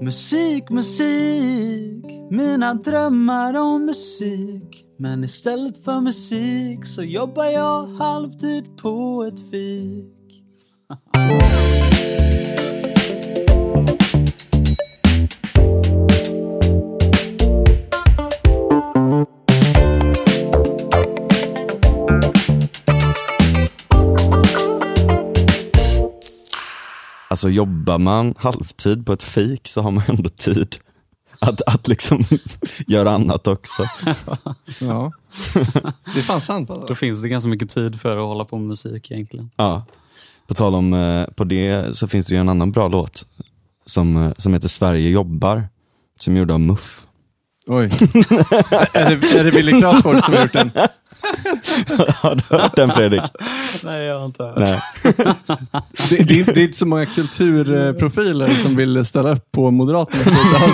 Musik, musik, mina drömmar om musik. Men istället för musik så jobbar jag halvtid på ett fik. Alltså jobbar man halvtid på ett fik så har man ändå tid att, att liksom göra annat också. Ja. Det är fan sant alltså. Då finns det ganska mycket tid för att hålla på med musik egentligen. Ja. På tal om eh, på det så finns det ju en annan bra låt som, eh, som heter Sverige jobbar, som är gjord av Muff. Oj. är, det, är det Willy Crafoord som har gjort den? Har du hört den Fredrik? Nej, jag har inte hört. Nej. Det, det, är, inte- det är inte så många kulturprofiler som vill ställa upp på Moderaternas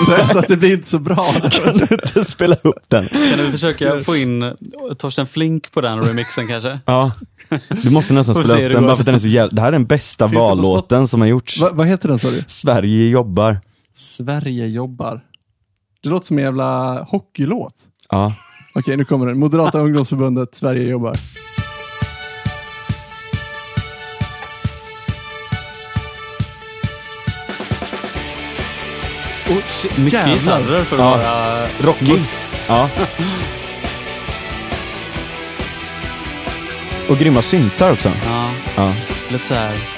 sida, så att det blir inte så bra. Kan du inte spela upp den? Kan du försöka få in Torsten Flink på den remixen kanske? Ja, du måste nästan spela upp det den går. bara för att den är så jävla, det här är den bästa vallåten som har gjorts. Va, vad heter den sa du? Sverige jobbar. Sverige jobbar. Det låter som en jävla hockeylåt. Ja. Okej, nu kommer den. Moderata ungdomsförbundet, Sverige jobbar. Oh, mycket Jävlar. gitarrer för att Ja. vara... Rockig. Ja. Och grymma syntar också. Ja, Ja. lite så här.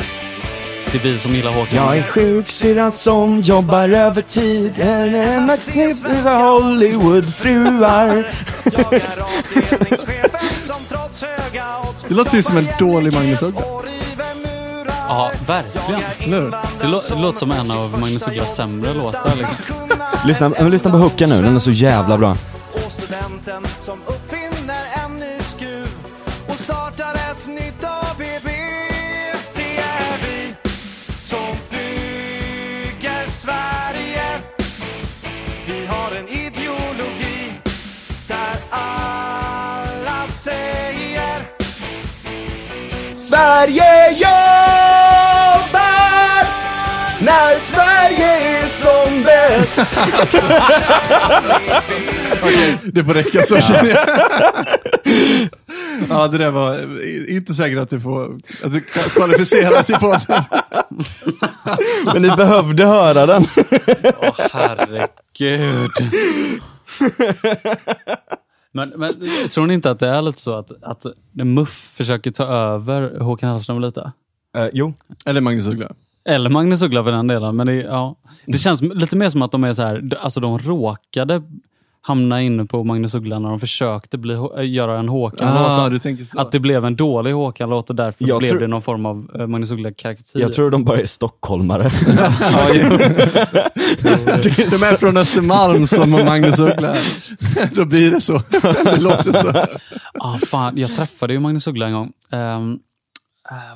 Det är vi som gillar Håkan. Jag är sjuksyrran som jobbar övertid. En enda knipp med Hollywoodfruar. Det låter ju som en dålig Magnus Uggla. Ja, verkligen. Hur? Det, lå- det låter som en av Magnus Ugglas sämre låtar. Liksom. Lyssna, men lyssna på hooken nu, den är så jävla bra. och studenten som uppfinner en ny skruv och startar ett nytt Sverige jobbar när Sverige är som bäst. Det får räcka så känner jag. Ja, det där var inte säkert att du får att du kan kvalificera till podden. Men ni behövde höra den. Åh, herregud. Men, men tror ni inte att det är lite så att, att Muff försöker ta över Håkan Hellström lite? Eh, jo. Eller Magnus Uggla. Eller Magnus Uggla för den delen. Men det, ja. det känns lite mer som att de är så här, alltså de råkade hamna inne på Magnus Uggla när de försökte bli, göra en Håkan-låt. Ah. Att det blev en dålig Håkan-låt och därför Jag blev tror- det någon form av eh, Magnus Uggla-karikatyr. Jag tror de bara är stockholmare. De är från Östermalm som Magnus Uggla. Då blir det så. Det låter så. Ah, fan, jag träffade ju Magnus Uggla en gång. Um,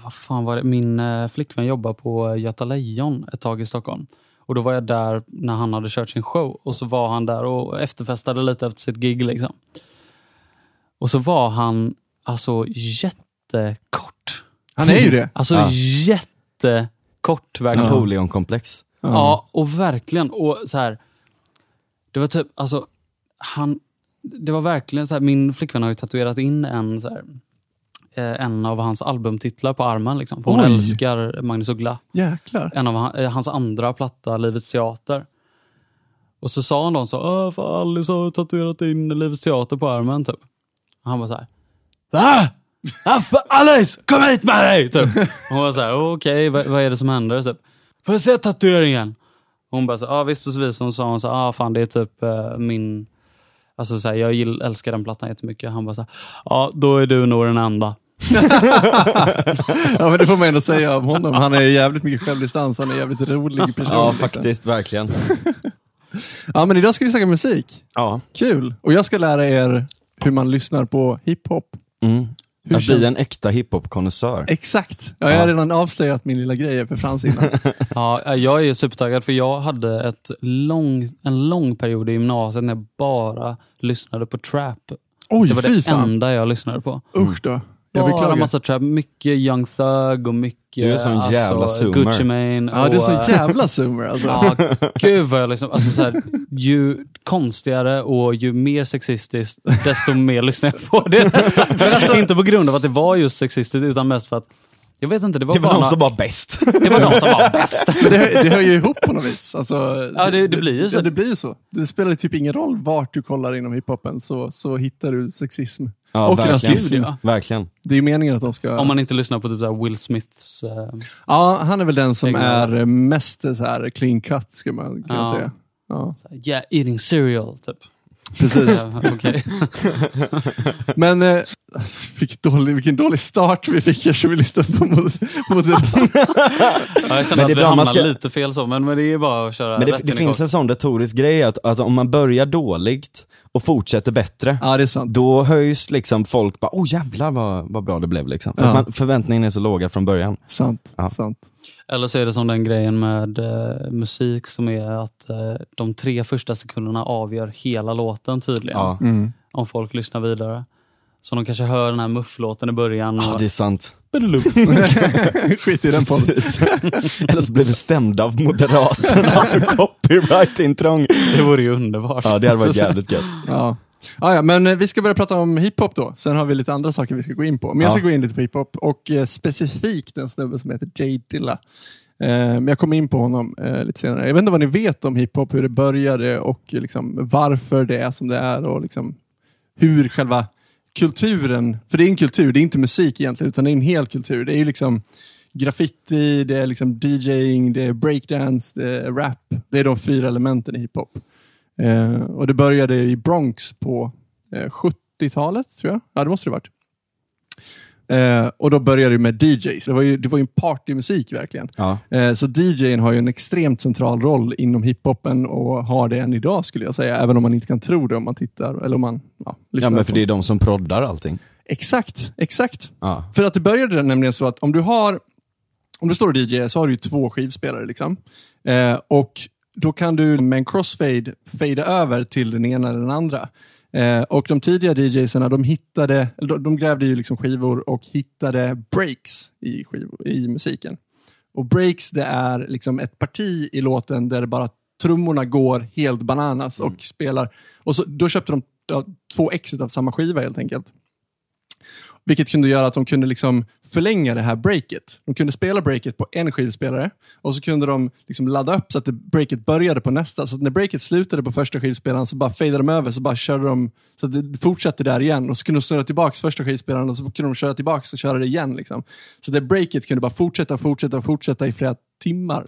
vad fan var det? Min uh, flickvän jobbar på Göta Lejon ett tag i Stockholm. Och Då var jag där när han hade kört sin show och så var han där och efterfestade lite efter sitt gig. Liksom. Och så var han alltså jättekort. Han är ju det. Alltså Ja. jättekort verkligen. Napoleonkomplex. Ja, och verkligen. Och så här, det var typ, alltså, han, det var verkligen så här, min flickvän har ju tatuerat in en, så här, en av hans albumtitlar på armen. Liksom, för hon Oj. älskar Magnus Uggla. Jäklar. En av eh, hans andra platta, Livets Teater. Och så sa han då så, fan, Alice har tatuerat in Livets Teater på armen. Typ. Och han var så här, Va? För Alice, kom hit med dig! Typ. Och Hon var så här, okej, vad, vad är det som händer? Typ. Får jag se tatueringen? Hon bara, så, ja visst och så vidare. Så hon sa, hon ah, fan det är typ eh, min... Alltså så här, jag gill, älskar den plattan jättemycket. Han bara så här, ja då är du nog den enda. Ja, men det får man ändå säga om honom. Han är jävligt mycket självdistans. Han är en jävligt rolig person. Ja, liksom. faktiskt, verkligen. Ja, men idag ska vi snacka musik. Ja. Kul. Och jag ska lära er hur man lyssnar på hiphop. Mm. Hur Att känns- bli en äkta hiphop-konnässör. Exakt. Ja, jag har redan avslöjat min lilla grej för Frans innan. Ja, jag är supertaggad för jag hade ett lång, en lång period i gymnasiet när jag bara lyssnade på trap. Oj, Det var det fan. enda jag lyssnade på. Usch då. Jag bara massa trap. Mycket Young Thug och mycket Du är en sån jävla zoomer. Gucci Mane. Ja, du är och, så eh, jävla zoomer alltså. Ja, gud vad jag lyssnar. Alltså, så här, ju konstigare och ju mer sexistiskt, desto mer lyssnar jag på det. alltså- Inte på grund av att det var just sexistiskt, utan mest för att, jag vet inte, det var, Det var bara de som var bäst. det var de som var bäst. Men det, det hör ju ihop på något vis. Alltså, Ja, det- det blir ju så. Ja, det blir ju så. Det spelar typ ingen roll vart du kollar inom hiphopen så, så hittar du sexism. Ja, och verkligen. rasism. Ja. Verkligen. Det är ju meningen att de ska... Om man inte lyssnar på typ så här Will Smiths... eh, Ja, han är väl den som Egna- är mest så här clean cut, skulle man kunna Ja. säga. Ja, yeah, eating cereal, typ. precis. Men eh, alltså, vilken, dålig, vilken dålig start vi fick här som vi lyssnade på mod- Moderat. Ja, jag känner Men att det är vi hamnar ska- lite fel så, men, men det är bara att köra Men det, det finns en sån retorisk grej att alltså, om man börjar dåligt och fortsätter bättre, Ja, det är sant. då höjs liksom folk bara, oh jävlar vad, vad bra det blev liksom. För Ja. att man, förväntningen är så låga från början. Sant. Ja. sant. Eller så är det som den grejen med eh, musik som är att eh, de tre första sekunderna avgör hela låten tydligen. Ja, Mm. Om folk lyssnar vidare. Så de kanske hör den här mufflåten i början. ja Och, det är sant. Skit i den podden. Eller så blir vi stämda av Moderaterna för copyright-intrång. det vore ju underbart. Ja, det hade varit jävligt gött. Ja. Ja, ja, men eh, vi ska börja prata om hiphop då. Sen har vi lite andra saker vi ska gå in på. Men jag ska Ja. gå in lite på hiphop och eh, specifikt en snubbe som heter Jay Dilla. Eh, men jag kommer in på honom eh, lite senare. Jag vet inte vad ni vet om hiphop, hur det började och liksom, varför det är som det är och liksom, hur själva kulturen, för det är en kultur, det är inte musik egentligen, utan det är en hel kultur. Det är ju liksom graffiti, det är liksom DJing, det är breakdance, det är rap. Det är de fyra elementen i hiphop. Eh, och det började i Bronx på eh, 70-talet, tror jag. Ja, det måste det ha varit. Eh, och då började det med DJs. Det var ju, det var ju en partymusik verkligen. Ja. Eh, så DJn har ju en extremt central roll inom hiphopen och har det än idag skulle jag säga. Även om man inte kan tro det om man tittar eller om man ja, lyssnar ja, men för på. det är de som proddar allting. Exakt, exakt. Ja. För att det började nämligen så att om du har, om du står och DJ så har du ju två skivspelare liksom. Eh, och då kan du med en crossfade fada över till den ena eller den andra. Eh, och de tidiga DJsarna de hittade, de, de grävde ju liksom skivor och hittade breaks i, skivor, i musiken. Och breaks det är liksom ett parti i låten där det bara trummorna går helt bananas och spelar. Och så, då köpte de ja, två ex av samma skiva helt enkelt. Vilket kunde göra att de kunde liksom förlänga det här breaket. De kunde spela breaket på en skivspelare och så kunde de liksom ladda upp så att breaket började på nästa. Så att när breaket slutade på första skivspelaren så bara fadade de över, så bara körde de så att det fortsatte där igen. Och så kunde de snurra tillbaka första skivspelaren och så kunde de köra tillbaka och köra det igen. Liksom. Så det breaket kunde bara fortsätta och fortsätta och fortsätta i flera timmar.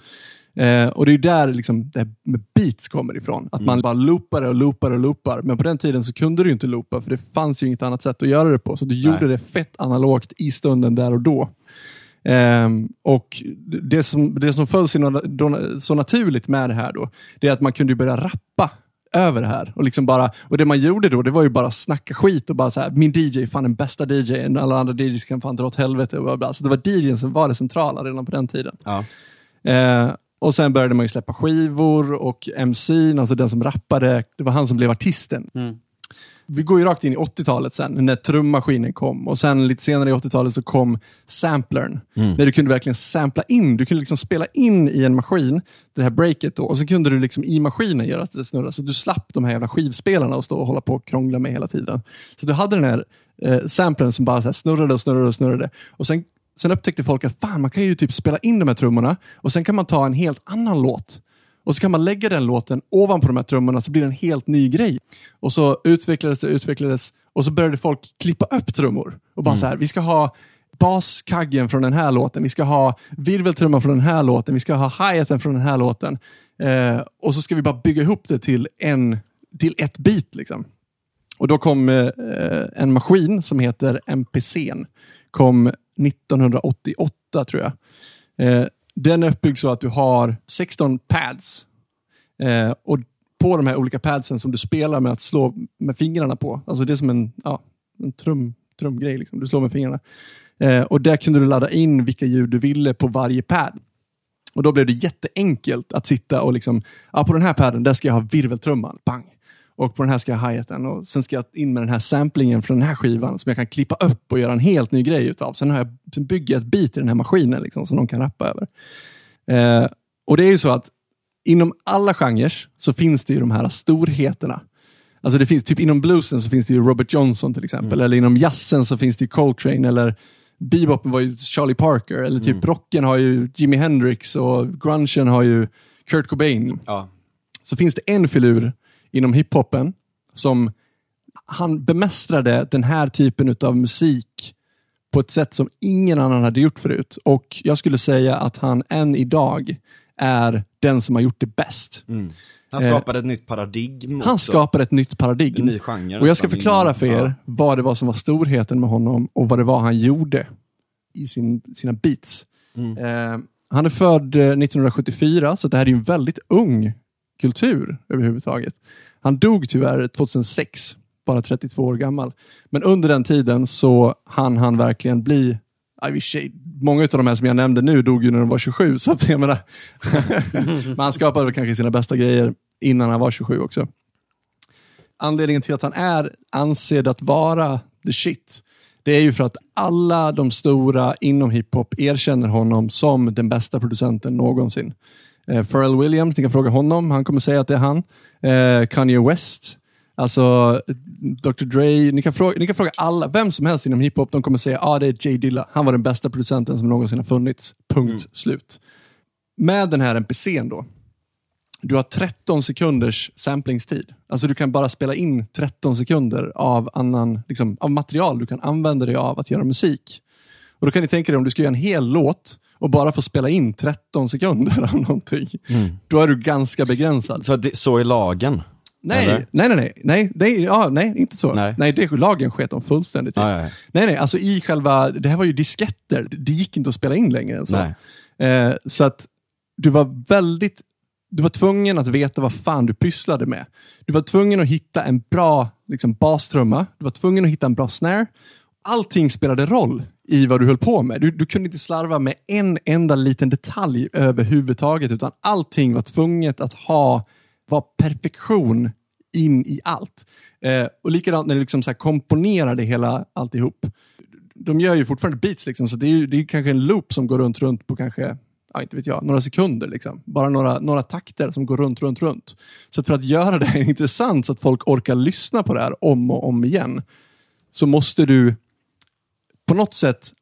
Eh, och det är där liksom det här med beats kommer ifrån. Att man bara loopar och loopar och loopar. Men på den tiden så kunde du inte loopa för det fanns ju inget annat sätt att göra det på. Så du gjorde det fett analogt i stunden där och då. Ehm, och det som, det som föll sig så naturligt med det här då, det är att man kunde börja rappa över det här. Och, liksom bara, och det man gjorde då, det var ju bara snacka skit och bara så här, min DJ är fan den bästa DJn, alla andra DJs kan fan dra åt helvete. Och bla bla. Så det var DJn som var det centrala redan på den tiden. Ja. Eh, och sen började man ju släppa skivor och MC'n, alltså den som rappade, det var han som blev artisten. Mm. Vi går ju rakt in i 80-talet sen, när trummaskinen kom. Och sen lite senare i 80-talet så kom samplern. När du kunde verkligen sampla in, du kunde liksom spela in i en maskin, det här breaket då, och så kunde du liksom i maskinen göra att det snurrade. Så du slapp de här jävla skivspelarna och stå och hålla på och krångla med hela tiden. Så du hade den här eh, samplern som bara så här snurrade och snurrade och snurrade. Och sen Sen upptäckte folk att fan, man kan ju typ spela in de här trummorna och sen kan man ta en helt annan låt. Och så kan man lägga den låten ovanpå de här trummorna så blir det en helt ny grej. Och så utvecklades det, utvecklades och så började folk klippa upp trummor. Och bara så här, vi ska ha baskaggen från den här låten, vi ska ha virveltrumman från den här låten, vi ska ha hi-haten från den här låten. Eh, och så ska vi bara bygga ihop det till, en, till ett beat. Liksom. Och då kom eh, en maskin som heter MPC'n. Kom 1988 tror jag. Eh, den är uppbyggd så att du har 16 pads. Eh, och på de här olika padsen som du spelar med att slå med fingrarna på. Alltså det är som en, ja, en trum, trumgrej. Liksom. Du slår med fingrarna. Eh, och där kunde du ladda in vilka ljud du ville på varje pad. Och då blev det jätteenkelt att sitta och liksom, ja, på den här padden, där ska jag ha virveltrumman. Bang! Och på den här ska jag ha hi-haten och sen ska jag in med den här samplingen från den här skivan som jag kan klippa upp och göra en helt ny grej utav. Sen, har jag, sen bygger jag ett beat i den här maskinen liksom, som någon kan rappa över. Eh, och det är ju så att inom alla genrer så finns det ju de här storheterna. Alltså det finns, typ inom bluesen så finns det ju Robert Johnson till exempel. Eller inom jazzen så finns det ju Coltrane. Eller bebopen var ju Charlie Parker. Eller typ rocken har ju Jimi Hendrix och grungen har ju Kurt Cobain. Ja. Så finns det en filur inom hiphopen som han bemästrade den här typen av musik på ett sätt som ingen annan hade gjort förut. Och jag skulle säga att han än idag är den som har gjort det bäst. Han skapade ett nytt paradigm Han också. skapade ett nytt paradigm. En ny genre och jag ska förklara för er vad det var som var storheten med honom och vad det var han gjorde i sin, sina beats. Mm. Eh, han är född eh, 1974, så det här är en väldigt ung kultur överhuvudtaget. Han dog tyvärr 2006, bara 32 år gammal. Men under den tiden så hann han verkligen bli i Många av de här som jag nämnde nu dog ju när de var 27, så att jag menar, men han skapade väl kanske sina bästa grejer innan han var 27 också. Anledningen till att han är ansedd att vara the shit, det är ju för att alla de stora inom hiphop erkänner honom som den bästa producenten någonsin. Eh, Pharrell Williams, ni kan fråga honom, han kommer säga att det är han. Eh, Kanye West, alltså Dr Dre, ni kan, fråga, ni kan fråga alla, vem som helst inom hiphop, de kommer säga att ah, det är Jay Dilla. Han var den bästa producenten som någonsin har funnits. Punkt slut. Med den här MPCn då, du har 13 sekunders samplingstid. Alltså du kan bara spela in 13 sekunder av, annan, liksom, av material du kan använda dig av att göra musik. Och Då kan ni tänka dig om du ska göra en hel låt och bara få spela in 13 sekunder av någonting. Då är du ganska begränsad. För det, så är lagen. Nej, Eller? nej, nej, nej, nej, nej, ja, nej, inte så. Nej. Nej, det, lagen sket de fullständigt i. Ja, ja. Nej, nej, alltså i själva, det här var ju disketter. Det gick inte att spela in längre än så. Nej. Eh, så att du var väldigt, du var tvungen att veta vad fan du pysslade med. Du var tvungen att hitta en bra liksom, bastrumma. Du var tvungen att hitta en bra snare. Allting spelade roll i vad du höll på med. Du, du kunde inte slarva med en enda liten detalj överhuvudtaget, utan allting var tvunget att ha, var perfektion in i allt. Eh, och likadant när du liksom så här komponerade hela alltihop. De gör ju fortfarande beats, liksom, så det är, ju, det är kanske en loop som går runt, runt på kanske ja, inte vet jag, några sekunder. Liksom. Bara några, några takter som går runt, runt, runt. Så att för att göra det här intressant, så att folk orkar lyssna på det här om och om igen, så måste du på något sätt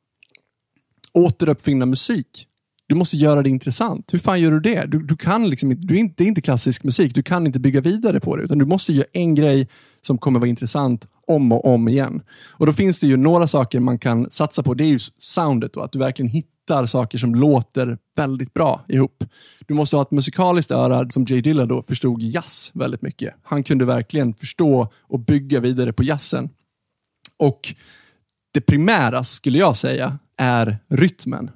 återuppfinna musik. Du måste göra det intressant. Hur fan gör du det? Du, du kan liksom inte, du är inte, det är inte klassisk musik. Du kan inte bygga vidare på det. Utan du måste göra en grej som kommer vara intressant om och om igen. Och Då finns det ju några saker man kan satsa på. Det är ju soundet. Då, att du verkligen hittar saker som låter väldigt bra ihop. Du måste ha ett musikaliskt öra som Jay Dilla då förstod jazz väldigt mycket. Han kunde verkligen förstå och bygga vidare på jazzen. Och det primära skulle jag säga är rytmen.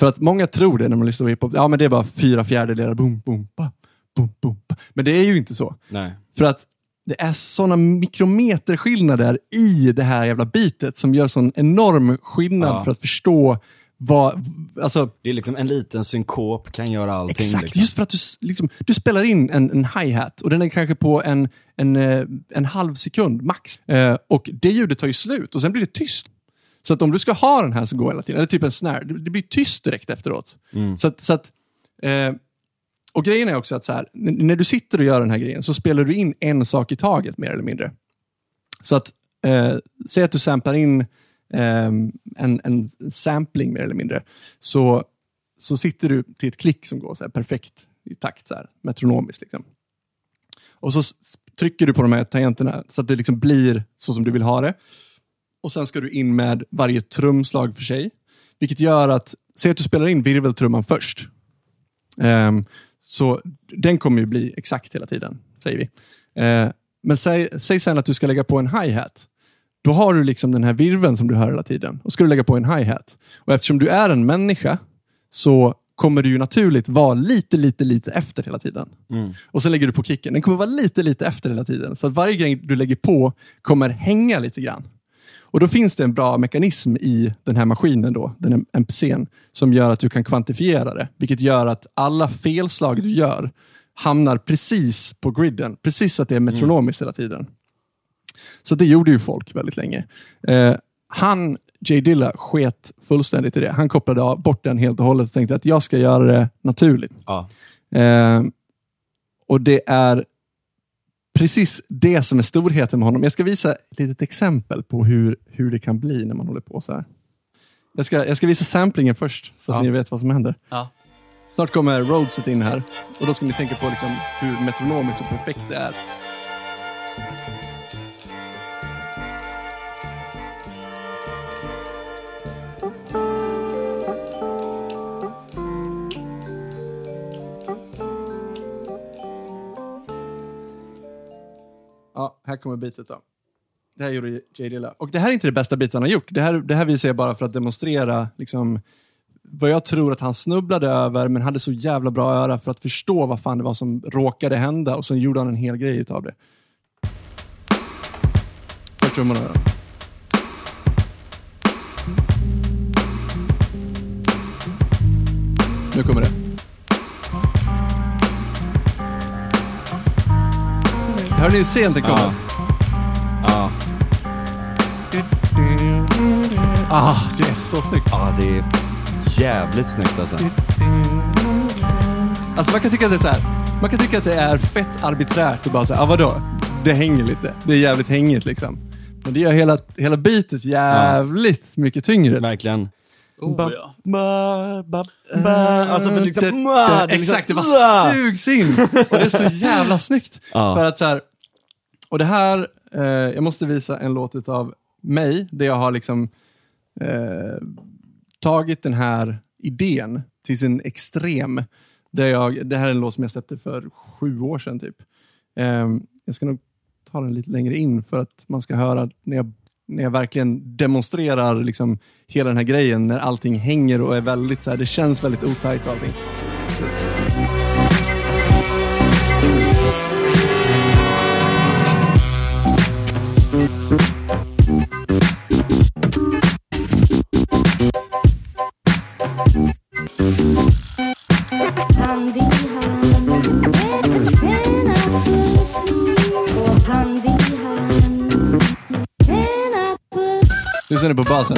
För att många tror det när man lyssnar på hiphop. Ja, men det är bara fyra fjärdedelar. Boom, boom, ba, boom, boom, ba. Men det är ju inte så. Nej. För att det är sådana mikrometerskillnader i det här jävla bitet som gör sån enorm skillnad Ja. för att förstå vad... Alltså, Det är liksom en liten synkop kan göra allting. Exakt, liksom. just för att du, liksom, du spelar in en, en hi-hat och den är kanske på en, en, eh, en halv sekund max. Eh, och det ljudet tar ju slut och sen blir det tyst. Så att om du ska ha den här som går hela tiden, eller typ en snare, det, blir tyst direkt efteråt. Så att, så att, eh, och grejen är också att så här, när du sitter och gör den här grejen så spelar du in en sak i taget mer eller mindre. Så att, eh, säg att du samplar in Ehm, en, en sampling mer eller mindre. Så, så sitter du till ett klick som går så här perfekt i takt, så här, metronomiskt. Liksom. Och så trycker du på de här tangenterna så att det liksom blir så som du vill ha det. Och sen ska du in med varje trumslag för sig. Vilket gör att, säg att du spelar in virveltrumman först. Um, så den kommer ju bli exakt hela tiden, säger vi. Uh, men säg, säg sen att du ska lägga på en hi-hat. Då har du liksom den här virveln som du hör hela tiden. Och ska du lägga på en hi-hat. Och eftersom du är en människa så kommer du ju naturligt vara lite, lite, lite efter hela tiden. Och sen lägger du på kicken. Den kommer vara lite, lite efter hela tiden. Så att varje grej du lägger på kommer hänga lite grann. Och då finns det en bra mekanism i den här maskinen, då, den här MPCn, som gör att du kan kvantifiera det. Vilket gör att alla felslag du gör hamnar precis på griden. Precis så att det är metronomiskt hela tiden. Så det gjorde ju folk väldigt länge. Eh, han, Jay Dilla, sket fullständigt i det. Han kopplade bort den helt och hållet och tänkte att jag ska göra det naturligt. Ja. Eh, och det är precis det som är storheten med honom. Jag ska visa ett litet exempel på hur, hur det kan bli när man håller på så här. Jag ska, jag ska visa samplingen först, så att Ja. ni vet vad som händer. Ja. Snart kommer Rhodeset in här och då ska ni tänka på liksom hur metronomiskt och perfekt det är. Ja, här kommer bitet då. Det här gjorde J. Dilla. Och det här är inte det bästa biten han har gjort. Det här, det här visar jag bara för att demonstrera liksom, vad jag tror att han snubblade över, men hade så jävla bra öra för att förstå vad fan det var som råkade hända och sen gjorde han en hel grej utav det. Först trummorna då. Nu kommer det. Hör ni hur sent kommer? Ja. Ja. Ah, det är så snyggt. ja, det är jävligt snyggt alltså. Alltså man kan tycka att det är så här. Man kan tycka att det är fett arbiträrt och bara säga, ah, vadå? Det hänger lite. Det är jävligt hängigt liksom. Men det gör hela, hela beatet jävligt mycket tyngre. Verkligen. Oh, Ba- ja. ba- ba- ba- Alltså för liksom, det, det, det, det är liksom- Exakt, det bara sugs in. Och det är så jävla snyggt. Ja. För att så här, och det här, eh, jag måste visa en låt av mig, där jag har liksom eh, tagit den här idén till sin extrem. Där jag, det här är en låt som jag släppte för sju år sedan typ. Eh, jag ska nog ta den lite längre in för att man ska höra när jag, när jag verkligen demonstrerar liksom hela den här grejen, när allting hänger och är väldigt så här, det känns väldigt otajt och allting. Mm. Pussy Lyssna nu på basen.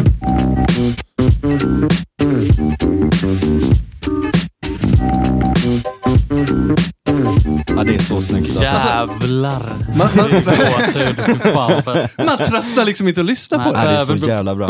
Ja, det är så snyggt alltså. Jävlar. Man, man, man tröttnar liksom inte att lyssna på Nej, det. det är så jävla bra.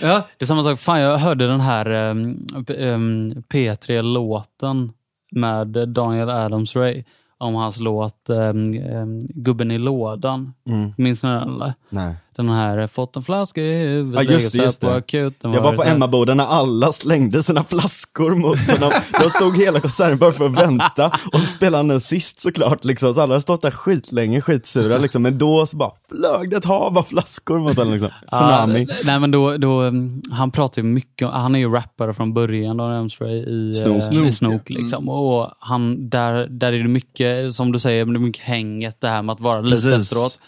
Ja. Det är samma sak, fan jag hörde den här um, um, P3-låten med Daniel Adams-Ray om hans låt um, Gubben i lådan. Mm. Minns ni den eller? Nej. Den här, fått en flaska i huvudet, Ja, just det, just på det. akuten. Jag var på. Emmaboden när alla slängde sina flaskor mot honom. De stod hela konserten bara för att vänta. Och så spelade han den sist såklart, liksom. så alla hade stått där skitlänge, skitsura. Liksom. Men då så bara flög det ett hav av flaskor mot honom. Liksom. Tsunami. Ja, nej men då, då, um, han pratar ju mycket, om- han är ju rappare från början, Daniel Adams-Ray i Snook. eh, Snook, i Snook liksom. Och han, där, där är det mycket, som du säger, det är mycket hänget det här med att vara lite efteråt.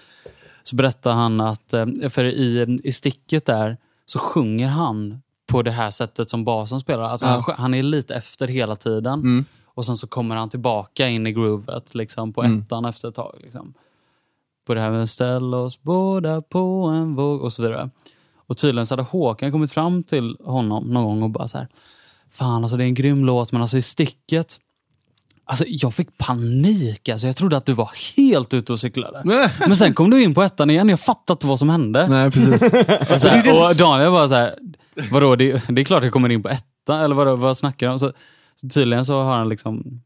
Så berättar han att, eh, för i, i sticket där så sjunger han på det här sättet som basen spelar. Alltså Ja. han, han är lite efter hela tiden. Mm. Och sen så kommer han tillbaka in i groovet liksom, på Mm. ettan efter ett tag. Liksom. På det här med ställ oss båda på en våg och så vidare. Och tydligen så hade Håkan kommit fram till honom någon gång och bara så här. Fan alltså det är en grym låt men alltså i sticket. Alltså jag fick panik alltså. Jag trodde att du var helt ute och cyklade. Men sen kom du in på ettan igen. Jag fattade inte vad som hände. Nej, precis. Och, så här, och Daniel var så här, vadå det, det är klart jag kommer in på ettan, eller vadå, vad snackar du om? Så, så tydligen så har han liksom,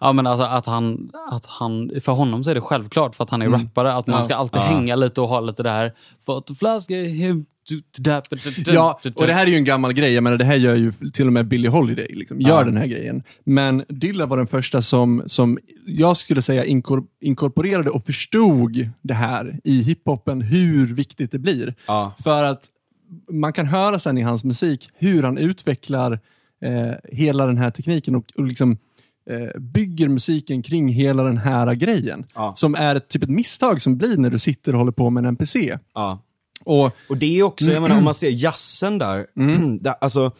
ja men alltså att han, att han, för honom så är det självklart för att han är rappare, att man Ja. ska alltid hänga lite och ha lite det här, fått en flaska Ja, och det här är ju en gammal grej. Jag menar, det här gör ju till och med Billie Holiday. Liksom, gör den här grejen. Men Dilla var den första som, som jag skulle säga inkor inkorporerade och förstod det här i hiphopen, hur viktigt det blir. Ja. För att man kan höra sen i hans musik hur han utvecklar eh, hela den här tekniken och, och liksom, eh, bygger musiken kring hela den här grejen. Ja. Som är ett, typ ett misstag som blir när du sitter och håller på med en NPC. Ja. Och Och det är också, jag menar om man ser jazzen där, där alltså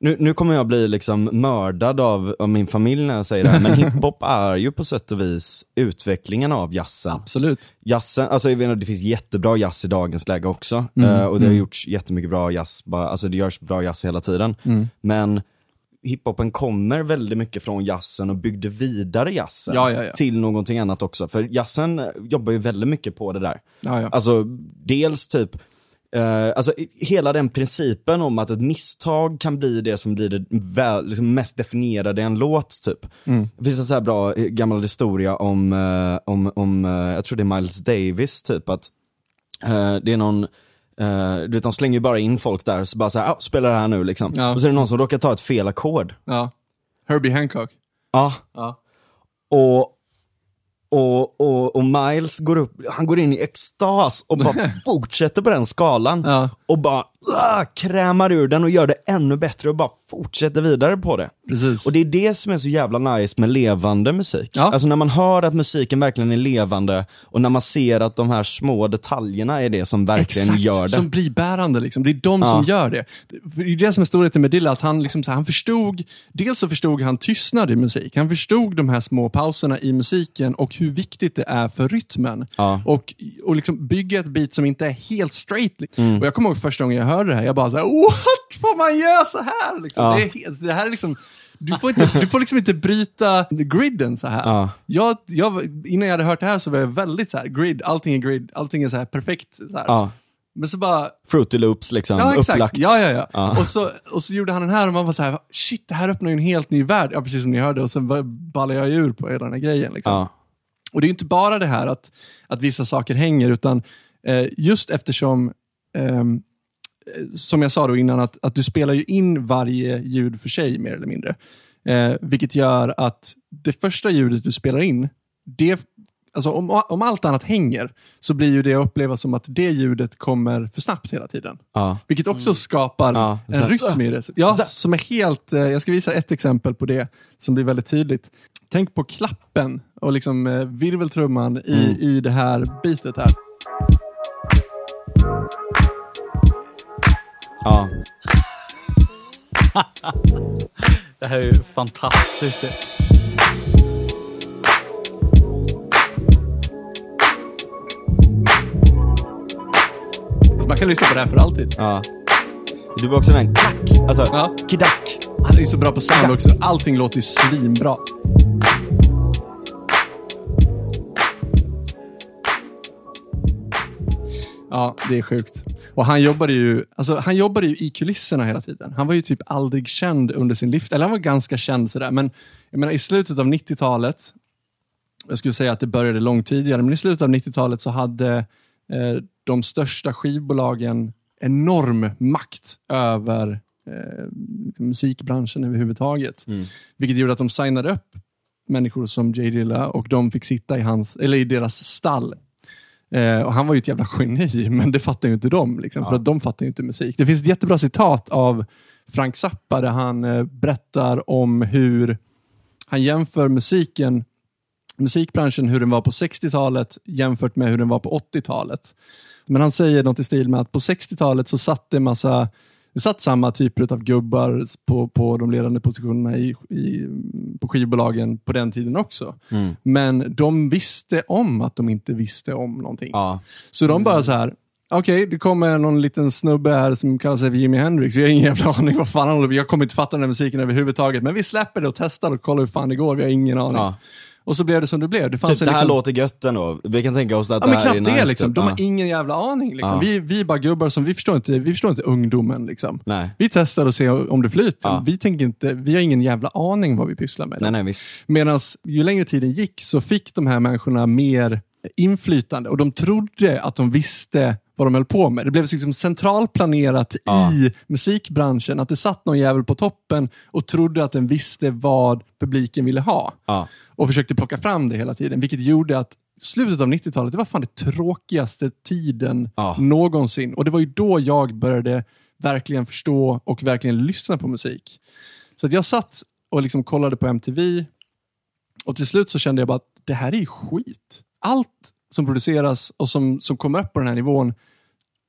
nu, nu kommer jag bli liksom mördad av, av min familj när jag säger det här, men hiphop är ju på sätt och vis utvecklingen av jazzen. Absolut. Jazzen, alltså jag vet det finns jättebra jazz i dagens läge också. Mm, Eh, och det har gjorts jättemycket bra jazz, bara, alltså det görs bra jazz hela tiden. Mm. Men hiphopen kommer väldigt mycket från jazzen och byggde vidare jazzen Ja, ja, ja. till någonting annat också. För jazzen eh, jobbar ju väldigt mycket på det där. Alltså dels typ, eh, alltså hela den principen om att ett misstag kan bli det som blir det väl, liksom mest definierade i en låt typ. Det finns en så här bra eh, gammal historia om, eh, om, om eh, jag tror det är Miles Davis typ, att eh, det är någon eh, du vet, de slänger ju bara in folk där, så bara såhär, ah, spela det här nu liksom. Ja. Och så är det någon som råkar ta ett fel ackord. ja. Herbie Hancock. Ja. Ja. Och, och, och, och Miles går upp, han går in i extas och bara fortsätter på den skalan. Ja. Och bara ah, krämar ur den och gör det ännu bättre och bara fortsätter vidare på det. Precis. Och det är det som är så jävla nice med levande musik. Ja. Alltså när man hör att musiken verkligen är levande och när man ser att de här små detaljerna är det som verkligen Exakt, gör det. som blir bärande. Liksom. Det är de som gör det. Det är det som är storheten med Dilla, att han, liksom, här, han förstod, dels så förstod han tystnad i musik. Han förstod de här små pauserna i musiken och hur viktigt det är för rytmen. Ja. Och, och liksom bygga ett beat som inte är helt straight. Mm. Och Jag kommer ihåg första gången jag hörde det här, jag bara såhär, what? Får man göra så här? Liksom. Ja. Det, det här är liksom... Du får, inte, du får liksom inte bryta griden så här. Ja. Jag, jag, innan jag hade hört det här så var jag väldigt så här, grid, allting är grid, allting är så här perfekt. Så här. Ja. Men så bara, Fruity Loops liksom, ja exakt, upplagt. ja, ja, ja. Ja. Och, så, och så gjorde han den här och man var så här, shit det här öppnar ju en helt ny värld. Ja, precis som ni hörde och sen ballade jag ur på hela den här grejen. Liksom. Ja. Och det är inte bara det här att, att vissa saker hänger, utan eh, just eftersom, eh, som jag sa då innan, att, att du spelar ju in varje ljud för sig mer eller mindre. Eh, vilket gör att det första ljudet du spelar in, det, alltså om, om allt annat hänger, så blir ju det att uppleva som att det ljudet kommer för snabbt hela tiden. Ja. Vilket också skapar Ja, en rytm i det. Ja, som är helt, eh, jag ska visa ett exempel på det som blir väldigt tydligt. Tänk på klappen och liksom eh, virveltrumman i, Mm. i det här bitet här. Ja. Det här är ju fantastiskt. Man kan lyssna på det här för alltid. ja. Du blir också med en klack, alltså Ja. kidack. Han är så bra på sound också. Allting låter ju svinbra. Ja, det är sjukt. Och han jobbade ju, alltså, han jobbade ju i kulisserna hela tiden. Han var ju typ aldrig känd under sin livstid. Eller han var ganska känd sådär. Men jag menar, i slutet av 90-talet, jag skulle säga att det började långt tidigare, men i slutet av 90-talet så hade eh, de största skivbolagen enorm makt över eh, musikbranschen överhuvudtaget. Vilket gjorde att de signade upp människor som Jay Dilla och de fick sitta i, hans, eller i deras stall. Eh, och han var ju ett jävla geni, men det fattar ju inte de. Liksom, För att de fattar ju inte musik. Det finns ett jättebra citat av Frank Zappa där han eh, berättar om hur han jämför musiken musikbranschen, hur den var på 60-talet jämfört med hur den var på 80-talet. Men han säger något i stil med att på 60-talet så satt det en massa det satt samma typer av gubbar på, på de ledande positionerna i, i, på skivbolagen på den tiden också. Men de visste om att de inte visste om någonting. Ja. Så de bara så här. Okej, det kommer någon liten snubbe här som kallar sig Jimi Hendrix. Vi har ingen jävla aning vad fan han håller på Jag kommer inte fatta den här musiken överhuvudtaget. Men vi släpper det och testar och kollar hur fan det går. Vi har ingen aning. Ja. Och så blev det som det blev. Det, fanns Typ, en det här liksom... låter gött ändå. Vi kan tänka oss att Ja, det men här är knappt nice. det liksom. typ. De har ingen jävla aning. Liksom. Ja. Vi, vi är bara gubbar som, vi förstår inte, vi förstår inte ungdomen. Liksom. Nej. Vi testar och ser om det flyter. Ja. Vi, tänker inte, vi har ingen jävla aning vad vi pysslar med. Nej, nej, visst. Medan ju längre tiden gick så fick de här människorna mer inflytande och de trodde att de visste vad de höll på med. Det blev liksom centralplanerat i musikbranschen. Att det satt någon jävel på toppen och trodde att den visste vad publiken ville ha. Ja. Och försökte plocka fram det hela tiden. Vilket gjorde att slutet av 90-talet, det var fan det tråkigaste tiden Ja. någonsin. Och det var ju då jag började verkligen förstå och verkligen lyssna på musik. Så att jag satt och liksom kollade på MTV och till slut så kände jag bara att det här är skit. Allt som produceras och som, som kommer upp på den här nivån,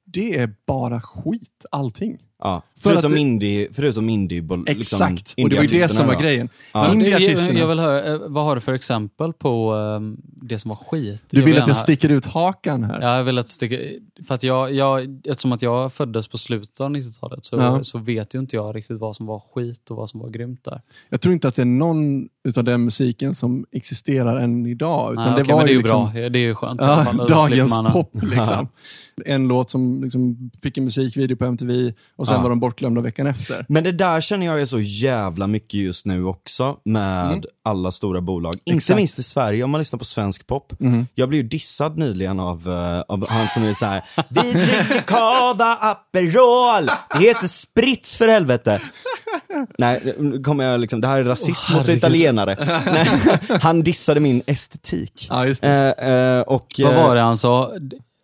det är bara skit. Allting. Ja, För förutom att det- indie, förutom indie Exakt, och det var ju det som var grejen. Ja. Jag, Indieartisterna. jag vill höra, eh, vad har du för exempel på eh, det som var skit? Du vill vill att jag sticker ut hakan här? Ja, jag vill att sticka, för att jag, jag, eftersom att jag föddes på slutet av 90-talet så, Ja. så vet ju inte jag riktigt vad som var skit och vad som var grymt där. Jag tror inte att det är någon utav den musiken som existerar än idag. Utan Nej, det okej, var men det är ju liksom, bra. Det är ju skönt. Ja, fall. Då dagens pop liksom. En låt som liksom fick en musikvideo på MTV och sen Ja. var de bortglömda veckan efter. Men det där känner jag är så jävla mycket just nu också med alla stora bolag. Inte Exakt. minst i Sverige om man lyssnar på svensk pop. Jag blev ju dissad nyligen av, eh, av han som är så här. Vi dricker cava Aperol, det heter sprits för helvete. Nej, kommer jag liksom, det här är rasism mot italienare. Nej, han dissade min estetik. Ja, just det. Eh, eh, och, Vad var det han sa?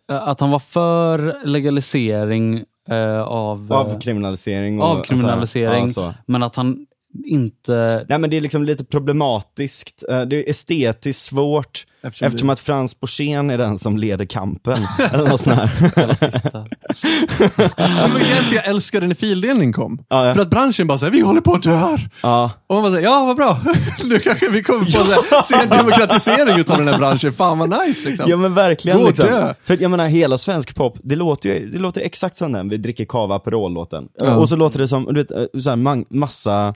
Att han var för legalisering eh, av, eh, Avkriminalisering. och- avkriminalisering, Alltså, ja, men att han inte... Nej men det är liksom lite problematiskt, Eh, det är estetiskt svårt, Eftersom eftersom, det- att Frans Borssén är den som leder kampen. eller något sånt här. Ja, men därför jag älskade när fildelning kom. Ja, ja. För att branschen bara säger vi håller på att dö. Ja. Och man bara säger, ja vad bra. nu kanske vi kommer få ja. se en demokratisering utav den här branschen. Fan vad nice liksom. ja men verkligen Gå liksom. dö. För jag menar hela svensk pop, det låter ju det låter exakt som den, vi dricker cava Aperol-låten. Ja. Och så låter det som, du vet, eh, så här, man, massa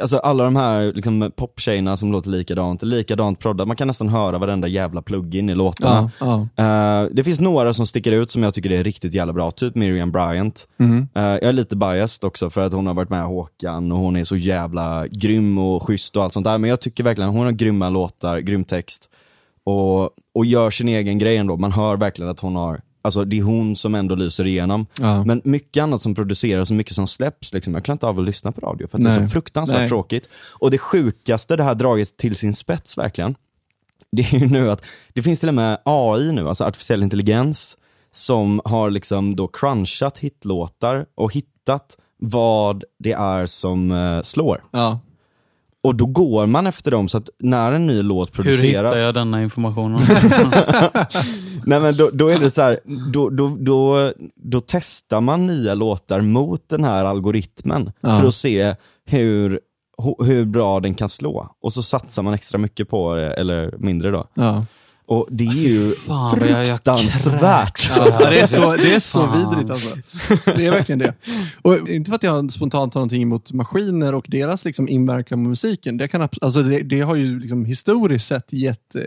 Alltså alla de här liksom, poptjejerna som låter likadant, likadant proddat, man kan nästan höra varenda jävla plugin i låtarna. Ja, ja. Eh, det finns några som sticker ut som jag tycker är riktigt jävla bra, typ Miriam Bryant. Mhm. Eh, jag är lite biased också för att hon har varit med Håkan och hon är så jävla grym och schysst och allt sånt där. Men jag tycker verkligen hon har grymma låtar, grym text. Och, och gör sin egen grej ändå. Man hör verkligen att hon har, alltså det är hon som ändå lyser igenom. Ja. Men mycket annat som produceras och mycket som släpps, liksom, jag klarar inte av att lyssna på radio för att det är så fruktansvärt Nej. tråkigt. Och det sjukaste, det här draget till sin spets verkligen, det är ju nu att det finns till och med AI nu, alltså artificiell intelligens, som har liksom då crunchat hitlåtar och hittat vad det är som eh, slår. Ja. Och då går man efter dem så att när en ny låt Hur produceras, hittar jag denna informationen? nej men då, då är det så här, då, då, då, då testar man nya låtar mot den här algoritmen Ja. för att se hur, hur bra den kan slå. Och så satsar man extra mycket på det, eller mindre då. Ja. Och det är ju Fan, vad jag, jag fruktansvärt. Ja, det är så, det är så Fan. vidrigt alltså. Det är verkligen det. Och inte för att jag spontant har någonting emot maskiner och deras liksom inverkan på musiken. Det, kan, alltså det, det har ju liksom historiskt sett gett eh,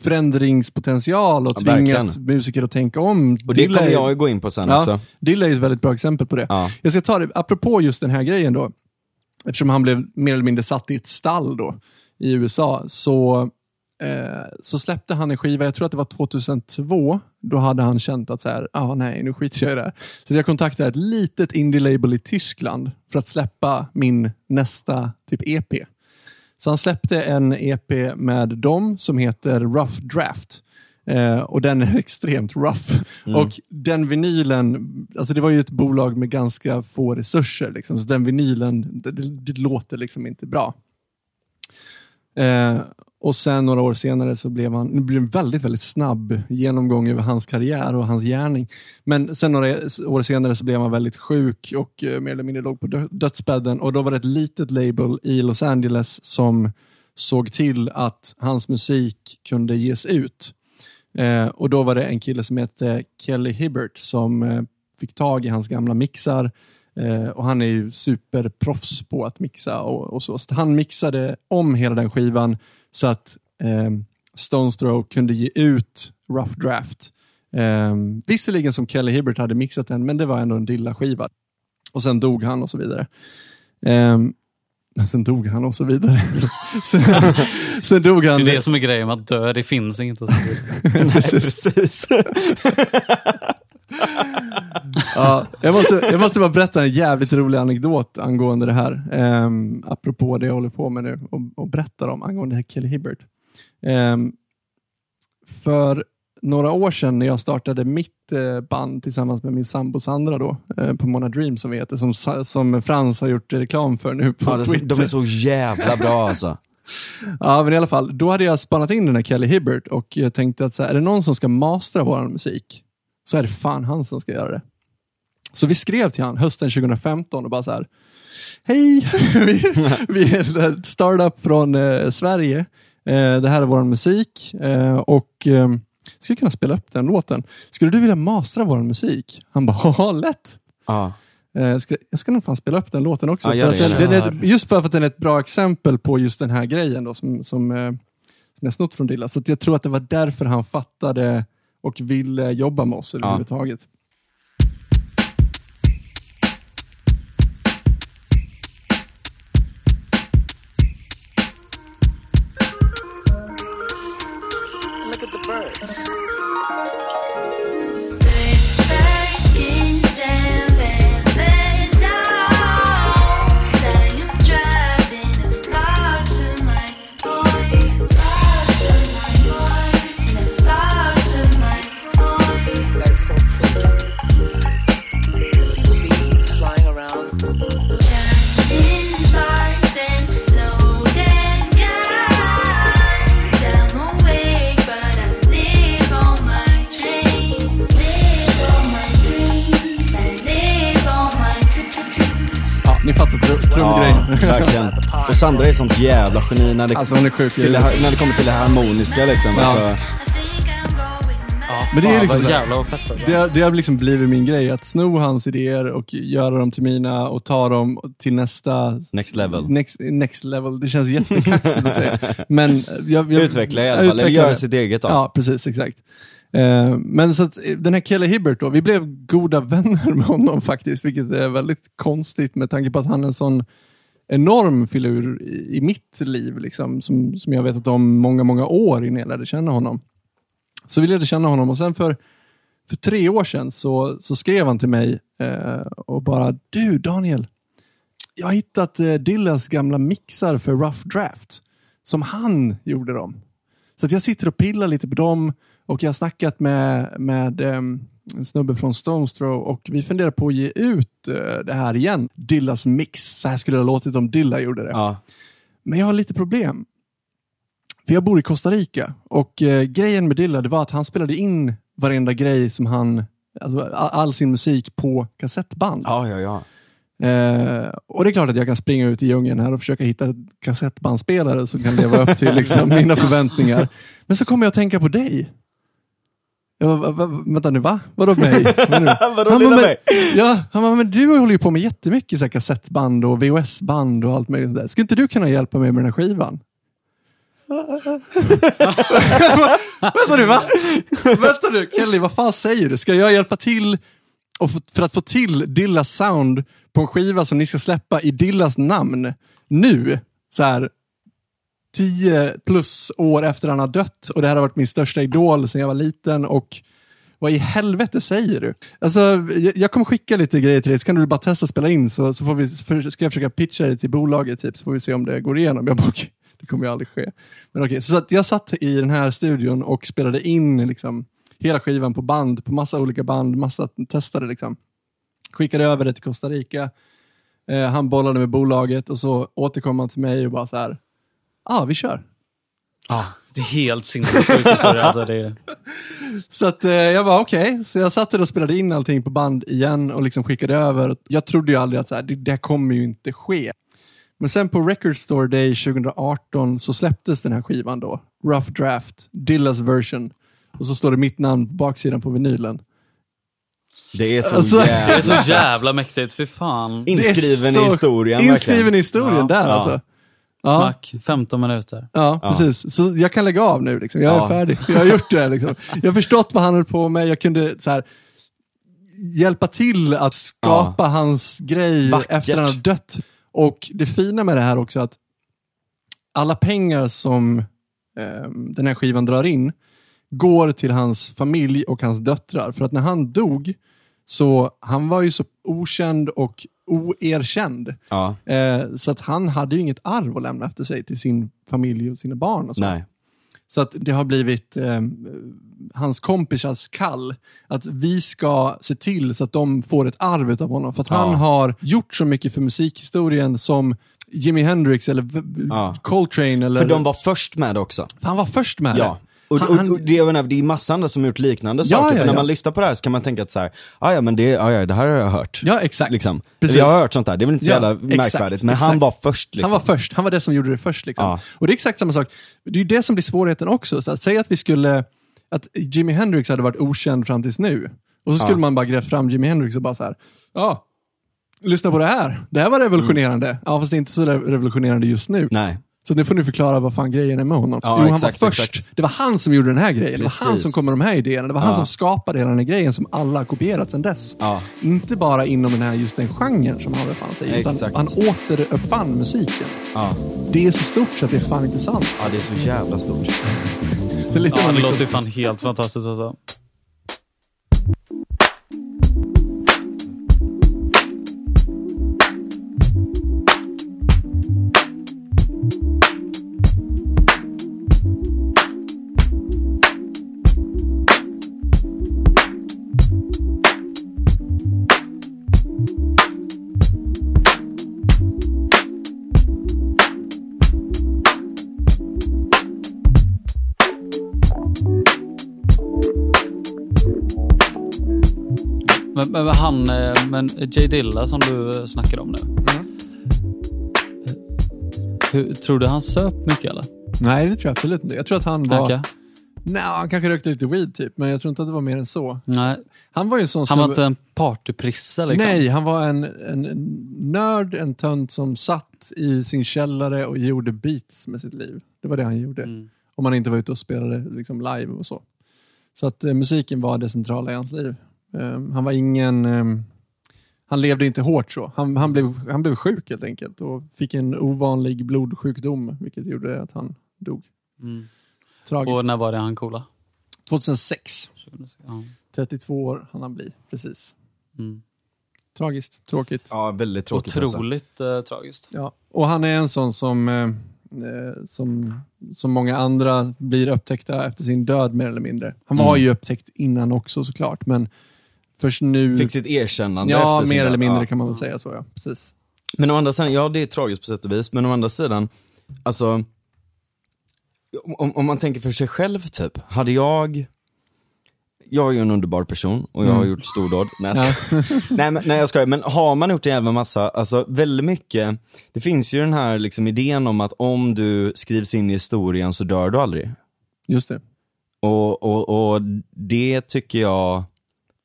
förändringspotential och Ja, tvingat verkligen. musiker att tänka om. Och det Dilla kommer jag gå in på sen Ja, också. Dilla är ett väldigt bra exempel på det. Ja. Jag ska ta det, apropå just den här grejen då, eftersom han blev mer eller mindre satt i ett stall då i USA, så, eh, så släppte han en skiva, jag tror att det var 2002, då hade han känt att så här, ah, nej, nu skiter jag i det här. Så jag kontaktade ett litet indie-label i Tyskland för att släppa min nästa typ EP. Så han släppte en EP med dem som heter Rough Draft. Eh, och den är extremt rough. Och den vinylen, alltså det var ju ett bolag med ganska få resurser. Liksom, så den vinylen, det, det, det låter liksom inte bra. Eh, och sen några år senare så blev han, det blev en väldigt, väldigt snabb genomgång över hans karriär och hans gärning. Men sen några år senare så blev han väldigt sjuk och eh, mer eller mindre låg på dö- dödsbädden. Och då var det ett litet label i Los Angeles som såg till att hans musik kunde ges ut. Eh, och då var det en kille som hette Kelly Hibbert som eh, fick tag i hans gamla mixar. Eh, och han är ju superproffs på att mixa och, och så. Så han mixade om hela den skivan så att eh, Stones Throw kunde ge ut Rough Draft. Eh, visserligen som Kelly Hibbert hade mixat den, men det var ändå en Dilla-skiva. Och sen dog han och så vidare. Eh, sen dog han och så vidare. sen, sen dog han. Det är det som är grejen med att dö, det finns inget att säga. Nej, precis. Ja, jag, måste, jag måste bara berätta en jävligt rolig anekdot angående det här. Um, apropå det jag håller på med nu och, och berättar om angående här Kelly Hibbert. Ehm, för några år sedan när jag startade mitt eh, band tillsammans med min sambo Sandra då, eh, på Mona Dream som vi heter, som, som Frans har gjort reklam för nu på Ja, Twitter. de är så jävla bra alltså. Ja, men i alla fall. Då hade jag spannat in den här Kelly Hibbert och jag tänkte att så här, är det någon som ska mastra vår musik så är det fan han som ska göra det. Så vi skrev till han hösten 2015 och bara så här. Hej, vi, vi är en startup från eh, Sverige. Eh, det här är vår musik eh, och eh, skulle kunna spela upp den låten. Skulle du vilja mastra vår musik? Han bara, ja lätt. Ja. Eh, Jag ska, jag ska nog fan spela upp den låten också. Gör för det, den, den är, just för att den är ett bra exempel på just den här grejen då, som, som, eh, som jag snott från Dilla. Så jag tror att det var därför han fattade och ville jobba med oss överhuvudtaget. Look fattar tr- Ja, trumgrejen. verkligen. Och Sandra är sånt jävla geni när det, Alltså hon är sjuk. till det, när det kommer till det harmoniska liksom. Ja. Alltså, mad. Men det är liksom så jävla fett det Det har, liksom blivit min grej, att sno hans idéer och göra dem till mina och ta dem till nästa next level. Next, next level. Det känns jättekaxigt att säga. Men jag, jag, Utveckla i alla fall, eller göra sitt eget då. Ja, precis. Exakt. Eh, men så att, eh, den här Kelly Hibbert då, vi blev goda vänner med honom faktiskt, vilket är väldigt konstigt med tanke på att han är en sån enorm filur i, i mitt liv, liksom, som, som jag vetat om många, många år innan jag lärde känna honom. Så vi lärde känna honom och sen för, för tre år sedan så, så skrev han till mig eh, och bara, du Daniel, jag har hittat eh, Dillas gamla mixar för Rough Draft, som han gjorde dem. Så att jag sitter och pillar lite på dem och jag har snackat med, med ehm, en snubbe från Stones Throw och vi funderar på att ge ut eh, det här igen. Dillas mix. Så här skulle det ha låtit om Dilla gjorde det. Ja. Men jag har lite problem. För jag bor i Costa Rica och eh, grejen med Dilla det var att han spelade in varenda grej som han, alltså, all, sin musik på kassettband. ja, ja, ja. Eh, och det är klart att jag kan springa ut i djungeln här och försöka hitta ett kassettbandspelare som kan leva upp till liksom, mina förväntningar. Men så kommer jag att tänka på dig. Jag, bara, va, vänta nu, va? Vadå mig? Vadå Han lilla bara, mig? ja, han bara, men du håller ju på med jättemycket så här, kassettband och VHS-band och allt möjligt. Där. Skulle inte du kunna hjälpa mig med den här skivan? Vänta nu, va? Vänta nu, Kelly, vad fan säger du? Ska jag hjälpa till och för att få till Dillas sound på en skiva som ni ska släppa i Dillas namn nu? Så här, tio plus år efter han har dött och det här har varit min största idol sedan jag var liten och vad i helvete säger du? Alltså, jag, jag kommer skicka lite grejer till dig så kan du bara testa att spela in så, så får vi, för, ska jag försöka pitcha det till bolaget typ, så får vi se om det går igenom. Jag bara, det kommer ju aldrig ske. Men okej, så att jag satt i den här studion och spelade in liksom, hela skivan på band, på massa olika band, massa testade liksom. Skickade över det till Costa Rica. Eh, han bollade med bolaget och så återkom han till mig och bara så här, ah, vi kör. Det är helt sinnessjukt historia. Alltså, det är... Så att, eh, jag var okej, så jag satt där och spelade in allting på band igen och liksom skickade över. Jag trodde ju aldrig att så här, det, det kommer ju inte ske. Men sen på Record Store Day 2018 så släpptes den här skivan då. Rough Draft, Dillas version. Och så står det mitt namn på baksidan på vinylen. Det är så Alltså- det är jävla... så jävla mäktigt, fy fan. Det är Inskriven så- i historien Inskriven verkligen. i historien Ja. där Ja. alltså. Ja, Snack, 15 minuter. ja, Ja. precis. Så jag kan lägga av nu. Liksom. Jag är Ja. färdig. Jag har gjort det. Liksom. Jag har förstått vad han höll på med. Jag kunde så här, hjälpa till att skapa hans grej Vackert. efter han har dött. Och det fina med det här också att alla pengar som eh, den här skivan drar in går till hans familj och hans döttrar. För att när han dog, så han var ju så okänd och oerkänd. Ja, Eh, så att han hade ju inget arv att lämna efter sig till sin familj och sina barn. Och så. nej. Så att det har blivit eh, hans kompisars kall. Att vi ska se till så att de får ett arv av honom. För att han Ja. har gjort så mycket för musikhistorien som Jimi Hendrix eller Ja. Coltrane. Eller... För de var först med också. Han var först med Ja. Och, Han- han- och det, jag menar, det är massa andra som har gjort liknande Ja, saker. ja, För när ja. man lyssnar på det här så kan man tänka att så här, ah, ja men det, ah, ja, det här har jag hört. Ja, exakt. Liksom. Precis. Jag har hört sånt där, det är väl inte så Ja, jävla exakt, märkvärdigt. Men han exakt. var först. Liksom. Han var först, han var det som gjorde det först. Liksom. Ja. Och det är exakt samma sak. Det är det som blir svårigheten också. Så att säga att vi skulle, att Jimi Hendrix hade varit okänd fram tills nu. Och så skulle Ja. man bara grävt fram Jimi Hendrix och bara så här, ja, lyssna på det här. Det här var revolutionerande. Ja, fast det är inte så revolutionerande just nu. Nej. Så nu får ni förklara vad fan grejen är med honom. Ja, jo, han exakt, var först. exakt. Det var han som gjorde den här grejen. Det var han Precis. som kom med de här idéerna. Det var han Ja. som skapade hela den här grejen som alla har kopierat sedan dess. Ja. Inte bara inom den här, just den genren som han befann sig i, utan Exakt. han återuppfann musiken. Ja. Det är så stort så att det är fan inte sant. ja, det är så jävla stort. Det är lite Ja, det låter fan helt fantastiskt alltså. Men, han, eh, men J Dilla som du snackade om nu. Hur, tror du han söp mycket eller? Nej, det tror jag absolut inte. Jag tror att han var... Okej. Nej, han kanske rökte lite weed typ, men jag tror inte att det var mer än så. Nej, Han var ju sån han var inte en partyprisse liksom. Nej, han var en, en nörd, en tönt som satt i sin källare och gjorde beats med sitt liv. Det var det han gjorde. Mm. Om han inte var ute och spelade liksom live och så. Så att eh, musiken var det centrala i hans liv. Eh, han var ingen... eh, han levde inte hårt så. Han, han, blev, han blev sjuk helt enkelt och fick en ovanlig blodsjukdom, vilket gjorde att han dog. Mm. Tragiskt. Och när var det han coola? 2006. Ja. 32 år hann han bli, precis. Mm. Tragiskt, tråkigt. Ja, väldigt tråkigt. Otroligt eh, tragiskt. Ja. Och han är en sån som, eh, eh, som, som många andra blir upptäckta efter sin död mer eller mindre. Han var Mm. ju upptäckt innan också såklart, men först nu... Fick sitt erkännande ja, mer eller mindre Ja. kan man väl säga så ja. Precis. Men å andra sidan, ja det är tragiskt på sätt och vis, men å andra sidan, alltså, om, om man tänker för sig själv typ, hade jag, jag är ju en underbar person och jag har Mm. gjort stordåd. Nej, jag skojar. nej, men, nej jag skojar, men har man gjort en jävla massa, alltså väldigt mycket, det finns ju den här liksom idén om att om du skrivs in i historien så dör du aldrig. Just det. Och, och, och det tycker jag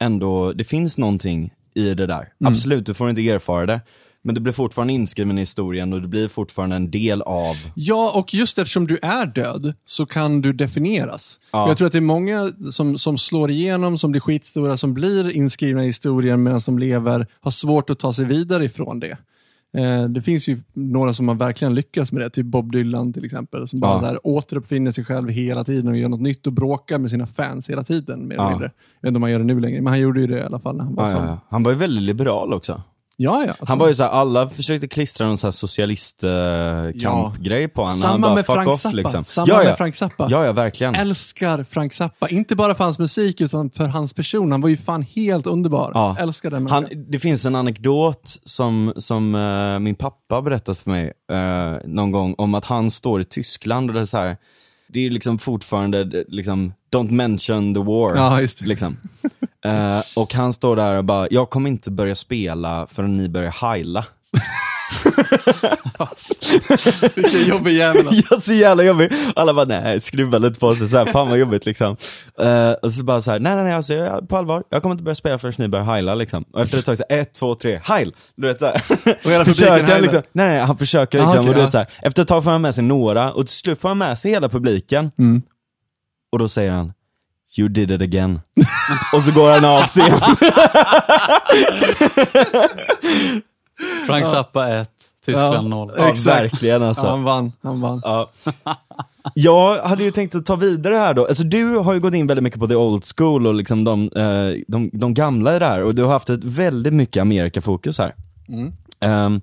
ändå, det finns någonting i det där. Mm. Absolut, du får inte erfara det. Men du blir fortfarande inskriven i historien och du blir fortfarande en del av... Ja, och just eftersom du är död så kan du definieras. Ja. Jag tror att det är många som, som slår igenom, som blir skitstora, som blir inskrivna i historien medan de lever, har svårt att ta sig vidare ifrån det. Eh, det finns ju några som har verkligen lyckats med det, typ Bob Dylan till exempel, som bara Ja. där återuppfinner sig själv hela tiden och gör något nytt och bråkar med sina fans hela tiden. Mer eller Ja. mindre. Jag vet inte om han gör det nu längre, men han gjorde ju det i alla fall när han var Ja, ja. Han var ju väldigt liberal också. Ja, ja. Alltså, Han var ju så här, alla försökte klistra någon så här socialistkampgrej på honom. Samma han bara, med Frank off, Zappa. Liksom. Samma ja, ja. med Frank Zappa. Ja, ja, verkligen. Älskar Frank Zappa. Inte bara för hans musik, utan för hans person. Han var ju fan helt underbar. Ja. Älskar den Han, det finns en anekdot som, som eh, min pappa berättat för mig eh, någon gång om att han står i Tyskland och det är så här, det är liksom fortfarande det- liksom, don't mention the war. Ja, just det. Liksom. Eh, och han står där och bara, jag kommer inte börja spela förrän ni börjar heila. Vilken jobbig jävel. alltså. Ja, så jävla jobbig. Alla bara, nej, skruvar lite på sig så här, fan vad jobbigt liksom. Eh, och så bara så här, nej nej nej, alltså, jag, på allvar, jag kommer inte börja spela förrän ni börjar heila liksom. Och efter ett tag så ett, två, tre, heil! Du vet såhär. Och hela publiken försöker han heilar. liksom, nej nej, han försöker Ah, liksom, okej, och du vet så här, efter ett tag får han med sig några, och till slut får han med sig hela publiken. Mm. Och då säger han, You did it again. och så går han av scen. Frank Zappa 1, Tyskland Ja. 0. Ja, Exakt. verkligen alltså. Ja, han vann. Han vann. Ja. Jag hade ju tänkt att ta vidare här då, alltså du har ju gått in väldigt mycket på the old school och liksom de, eh, de, de gamla i det här och du har haft ett väldigt mycket Amerikafokus här. Mm. Ehm,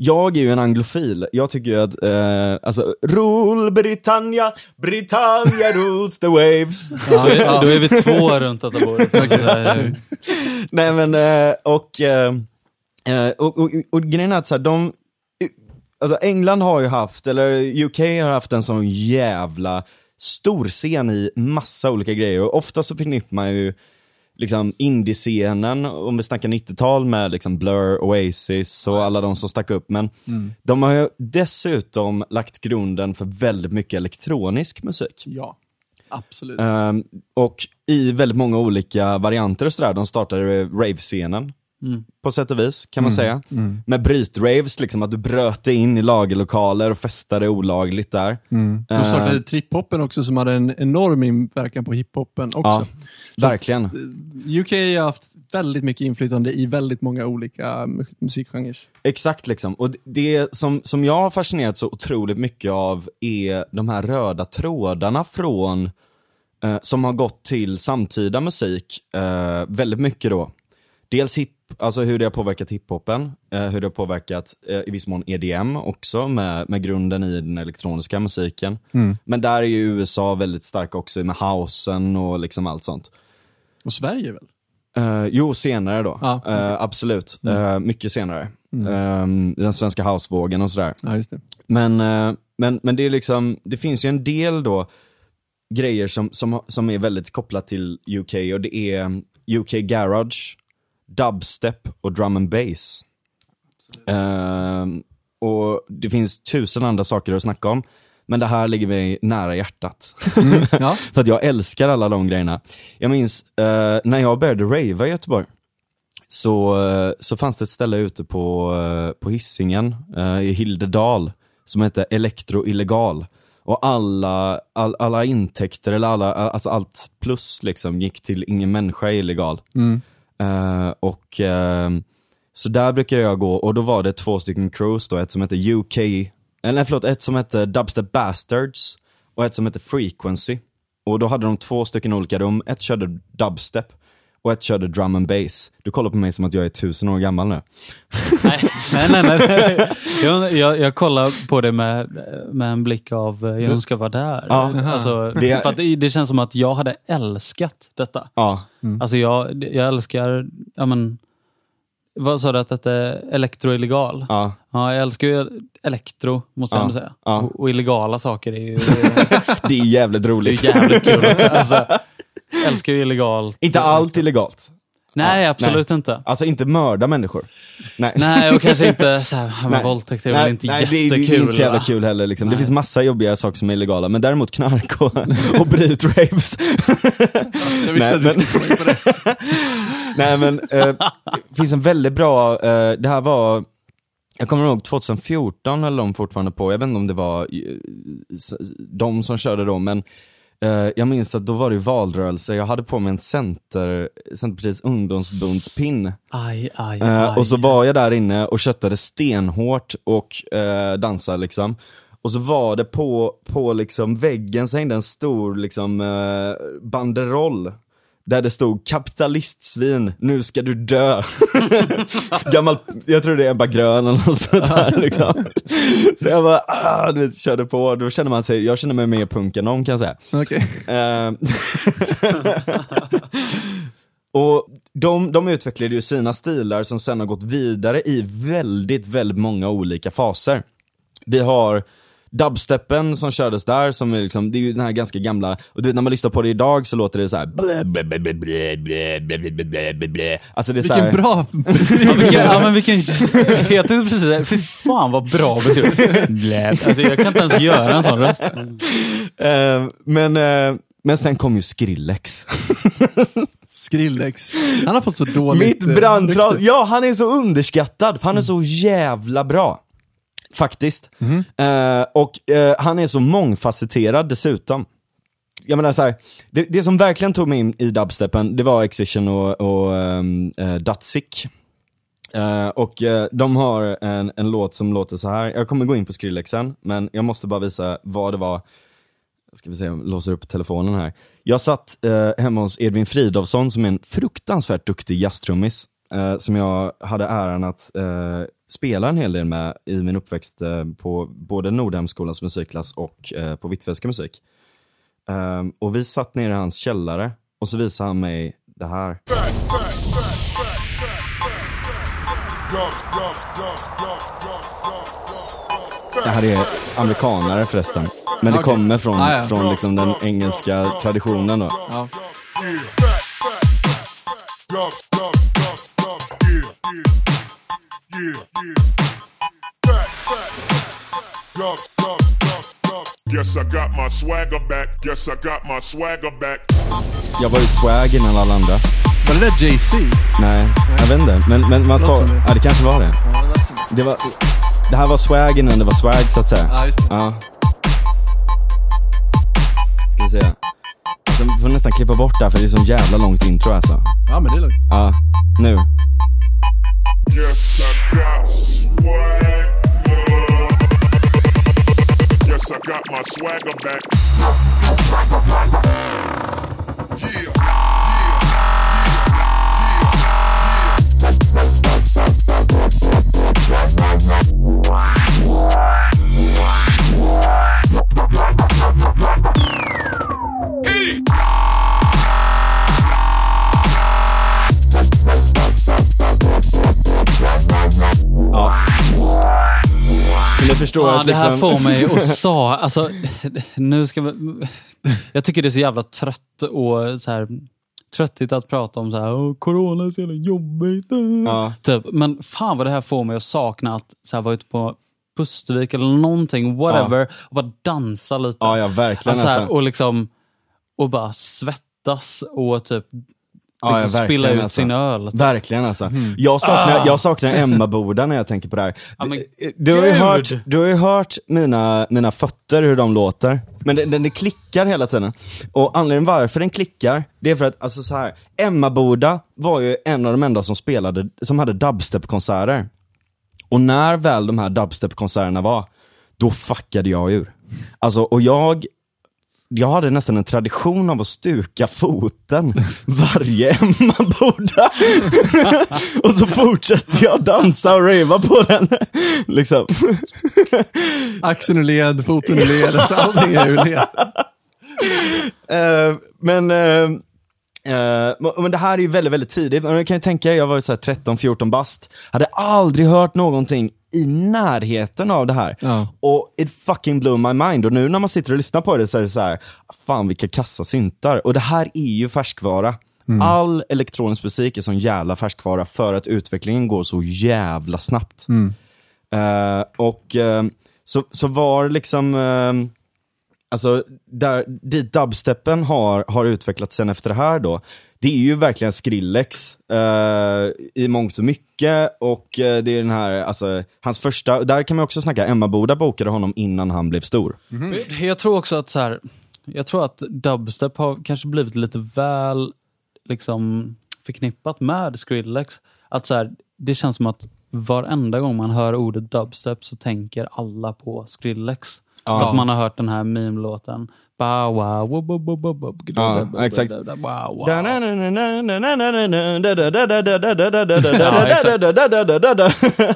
jag är ju en anglofil, jag tycker ju att, eh, alltså, rule Britannia, Britannia rules the waves. Ja, då är vi två runt detta bordet. Nej men, eh, och, eh, eh, och, och, och grejen är att så här, de, alltså England har ju haft, eller UK har haft en sån jävla stor scen i massa olika grejer och ofta så förknippar man ju liksom indie-scenen, om vi snackar 90-tal med liksom Blur, Oasis och alla de som stack upp. Men de har ju dessutom lagt grunden för väldigt mycket elektronisk musik. Ja, absolut. Ehm, och i väldigt många olika varianter och sådär. De startade rave-scenen. På sätt och vis, kan man säga. Med brytraves, liksom att du bröt dig in i lagerlokaler och festade olagligt där. De startade triphoppen också som hade en enorm inverkan på hiphopen också. Ja, Så att, verkligen. eh, UK har haft väldigt mycket inflytande i väldigt många olika mu- musikgenrer. Exakt liksom. Och det som, som jag har fascinerats så otroligt mycket av är de här röda trådarna från, eh, som har gått till samtida musik, eh, väldigt mycket då. Dels hip, alltså hur det har påverkat hiphopen, eh, hur det har påverkat eh, i viss mån EDM också med, med grunden i den elektroniska musiken. Men där är ju USA väldigt starka också med housen och liksom allt sånt. Och Sverige väl? Eh, jo, senare då. Ja, okej. Eh, absolut. Eh, mycket senare. Eh, den svenska housevågen och sådär. Ja, just det. Men, men, men det är liksom, det finns ju en del då grejer som, som, som är väldigt kopplat till UK och det är UK Garage, Dubstep och Drum and Bass. Ehm, och det finns tusen andra saker att snacka om. Men det här ligger mig nära hjärtat. Ja. För att jag älskar alla de grejerna. Jag minns eh, när jag började rava i Göteborg. Så, eh, så fanns det ett ställe ute på, eh, på Hisingen eh, i Hildedal som hette Elektro Illegal. Och alla, all, alla intäkter, eller alla, alltså allt plus liksom gick till ingen människa illegal. Eh, och uh, så där brukade jag gå och då var det två stycken crews då, ett som hette UK, eller eh, nej, förlåt, ett som hette Dubstep Bastards och ett som hette Frequency. Och då hade de två stycken olika rum, ett körde dubstep och ett körde drum and bass. Du kollar på mig som att jag är tusen år gammal nu. Nej, nej, nej. nej. Jag, jag, jag kollar på det med, med en blick av, eh, jag önskar vara där. Ja. Alltså, Det- det, känns som att jag hade älskat detta. Ja, Alltså jag, jag älskar, ja men, vad sa du att detta är elektroillegal? ja. Ja, jag älskar ju elektro, måste jag Ja, ändå säga. ja. Och, och illegala saker är ju, det är jävligt det är roligt. jävligt kul också. Alltså, älskar ju illegalt. Inte allt illegalt. Nej, Ja, absolut inte. Alltså inte mörda människor. Nej. Nej, och kanske inte så här, men våldtäkt är väl inte nej, jättekul. det, är- det är inte så jävla va? kul heller. Liksom. Det finns massa jobbiga saker som är illegala, men däremot knark och, och brytraves. Jag visste Nej, att du skulle komma in på det. Nej men, eh, det finns en väldigt bra, eh, det här var, jag kommer ihåg 2014 höll de fortfarande på, jag vet inte om det var eh, s- de som körde då, men jag minns att då var det valrörelse, jag hade på mig en center, Centerpartiets ungdomsbundspin. Aj, aj, Eh, aj. och så var jag där inne och köttade stenhårt och eh, dansade liksom. Och så var det på, på liksom väggen så hängde en stor liksom eh, banderoll. Där det stod kapitalistsvin, nu ska du dö. Gammal, jag tror det är Ebba Grön eller något sånt där liksom. Så jag bara, ah, du vet, körde på, då känner man sig, jag känner mig mer punk än någon kan jag säga. Okej. Eh, och de, de utvecklade ju sina stilar som sen har gått vidare i väldigt, väldigt många olika faser. Vi har dubstepen som kördes där, som är liksom, det är ju den här ganska gamla, och du vet när man lyssnar på det idag så låter det så här. Alltså det är vilken så här... bra ja, vilken, ja men vilken, jag tänkte precis säga, fy fan vad bra beskrivning. Alltså jag kan inte ens göra en sån röst. Uh, men, uh, men sen kom ju Skrillex. Skrillex. Han har fått så dåligt... Mitt brandtal. Ja, han är så underskattad, för han är så jävla bra. Faktiskt. Eh, och eh, han är så mångfacetterad dessutom. Jag menar så här, det, det som verkligen tog mig in i dubstepen, det var Excision och, och um, Datsik. Eh, och eh, de har en, en låt som låter så här. jag kommer gå in på Skrillexen, men jag måste bara visa vad det var. Ska vi se, jag låser upp telefonen här. Jag satt eh, hemma hos Edvin Fridolfsson som är en fruktansvärt duktig jazztrummis. Eh, som jag hade äran att eh, spela en hel del med i min uppväxt eh, på både Nordhemskolans musikklass och eh, på Hvitfeldtska musik. Eh, och vi satt nere i hans källare och så visade han mig det här. Det här är amerikanare förresten. Men det Okej. kommer från, Ah, ja. från liksom den engelska traditionen då. Ja. Guess I got my swagger back. Guess I got my swagger back. Jag var ju swag innan alla andra. Var det där Jay-Z? Nej, jag vet inte. Men, men man sa, ja det kanske var det. Det, var, det här var swag innan det var swag så att säga. Ja, just det. Ja. Ska vi se. Alltså, vi får nästan klippa bort det här för det är så jävla långt intro alltså. Ja, men det är lugnt. Ja, nu. Guess I got. Guess I got my swagger back. Yeah. Ja. Förstår Ja, att det här liksom... får mig att sa, alltså, nu ska vi, Jag tycker det är så jävla trött och så här, tröttigt att prata om så här, corona är så jävla jobbigt. Ja. Typ. Men fan vad det här får mig att sakna att så här, vara ute på Pustervik eller någonting, whatever, och bara dansa lite. Ja, ja, verkligen alltså, här, alltså. och liksom, och bara svettas och typ Ja, ja, liksom spilla verkligen, ut alltså. sin öl. Typ. Verkligen alltså. Jag saknar, jag saknar Emmaboda när jag tänker på det här. Ja, men du, har ju hört, du har ju hört mina, mina fötter, hur de låter. Men det, det, det klickar hela tiden. Och anledningen varför den klickar, det är för att, alltså så här, Emmaboda var ju en av de enda som spelade, som hade dubstep-konserter. Och när väl de här dubstep-konserterna var, då fuckade jag ur. Alltså, och jag jag hade nästan en tradition av att stuka foten varje Emmaboda. och så fortsätter jag dansa och rava på den. liksom. Axeln ur led, foten ur led, alltså allting är ur led. Eh, men, eh, eh, men det här är ju väldigt, väldigt tidigt. Men jag kan ju tänka, jag var ju så här 13-14 bast. Hade aldrig hört någonting i närheten av det här. Ja. Och it fucking blew my mind. Och nu när man sitter och lyssnar på det så är det så här, fan vilka kassa syntar. Och det här är ju färskvara. All elektronisk musik är sån jävla färskvara för att utvecklingen går så jävla snabbt. Eh, och eh, så, så var liksom, alltså där, dit dubstepen har, har utvecklats sen efter det här då, det är ju verkligen Skrillex eh, i mångt och mycket och eh, det är den här, alltså hans första, där kan man också snacka, Emma Boda bokade honom innan han blev stor. Mhm. Jag tror också att så här, jag tror att dubstep har kanske blivit lite väl liksom förknippat med Skrillex. Att så här, det känns som att varenda gång man hör ordet dubstep så tänker alla på Skrillex. För att man har hört den här meme-låten. Wo- Ja, exakt.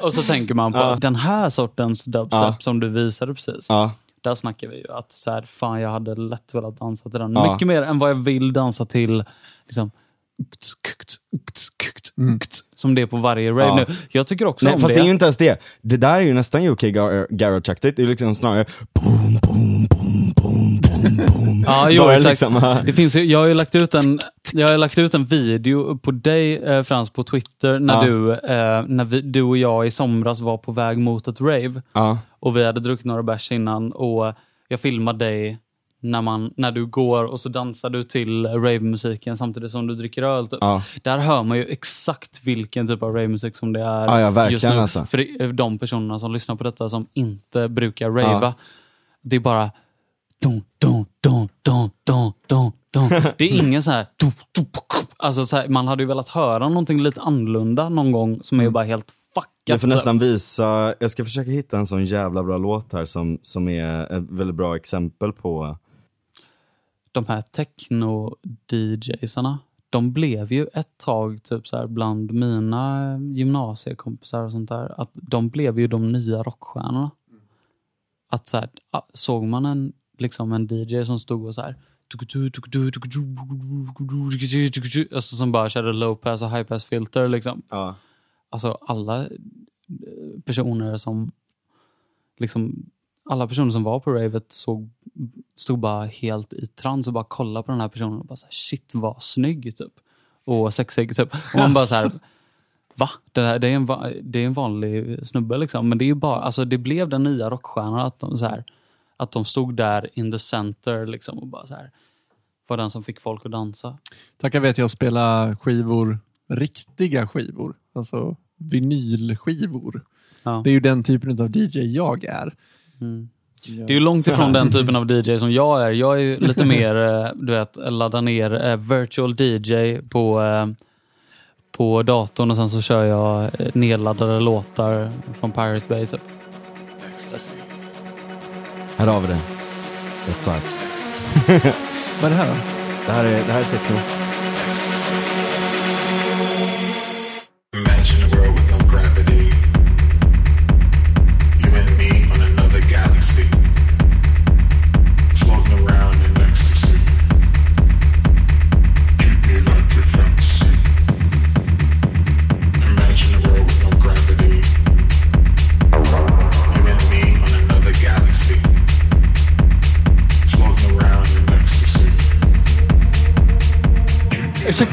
Och så tänker man på den här sortens dubstep Ja. som du visade precis. Ja, Där snackar vi ju att så här, fan jag hade lätt velat dansa till den. Ja. Mycket mer än vad jag vill dansa till liksom, ukts, som det är på varje rave Ja. nu. Jag tycker också Nej, om fast det. det är ju inte ens det. Det där är ju nästan UK gar- Garage-aktigt. Det är liksom snarare boom, boom, boom, boom, boom, boom. Ja, jo, exakt. liksom, det finns ju, jag har ju lagt ut en, jag har lagt ut en video på dig, eh, Frans, på Twitter, när, Ja. du, eh, när vi, du och jag i somras var på väg mot ett rave. Ja. Och vi hade druckit några bärs innan och jag filmade dig när, man, när du går och så dansar du till ravemusiken samtidigt som du dricker öl. Typ. Ja. Där hör man ju exakt vilken typ av ravemusik som det är Ja, ja, just nu. alltså. För de personerna som lyssnar på detta som inte brukar rava. Det är bara dun, dun, dun, dun, dun, dun, dun. Det är ingen så här, alltså så här, man hade ju velat höra någonting lite annorlunda någon gång som är bara helt fuckat. Jag får nästan visa, jag ska försöka hitta en sån jävla bra låt här som, som är ett väldigt bra exempel på de här techno-DJsarna, de blev ju ett tag typ så här bland mina gymnasiekompisar och sånt där, att de blev ju de nya rockstjärnorna. Att så här, såg man en, liksom en DJ som stod och så här Alltså som bara körde low pass och high pass filter liksom. ja. Alltså alla eh, personer som liksom alla personer som var på ravet såg, stod bara helt i trans och bara kollade på den här personen och bara så här, shit vad snygg typ. Och sexig typ. Och man bara så här, va? Det, här, det, är en, det är en vanlig snubbe liksom. Men det är bara, alltså det blev den nya rockstjärnan att de, så här, att de stod där in the center liksom och bara så här, var den som fick folk att dansa. Tackar vet jag spela skivor, riktiga skivor. Alltså vinylskivor. Ja. Det är ju den typen av DJ jag är. Det är ju långt ifrån den typen av DJ som jag är. Jag är ju lite mer, eh, du vet, ladda ner eh, virtual DJ på, eh, på datorn och sen så kör jag nedladdade låtar från Pirate Bay typ. Här har vi det. Rätt. Vad är det här då? Det här är, det här är techno.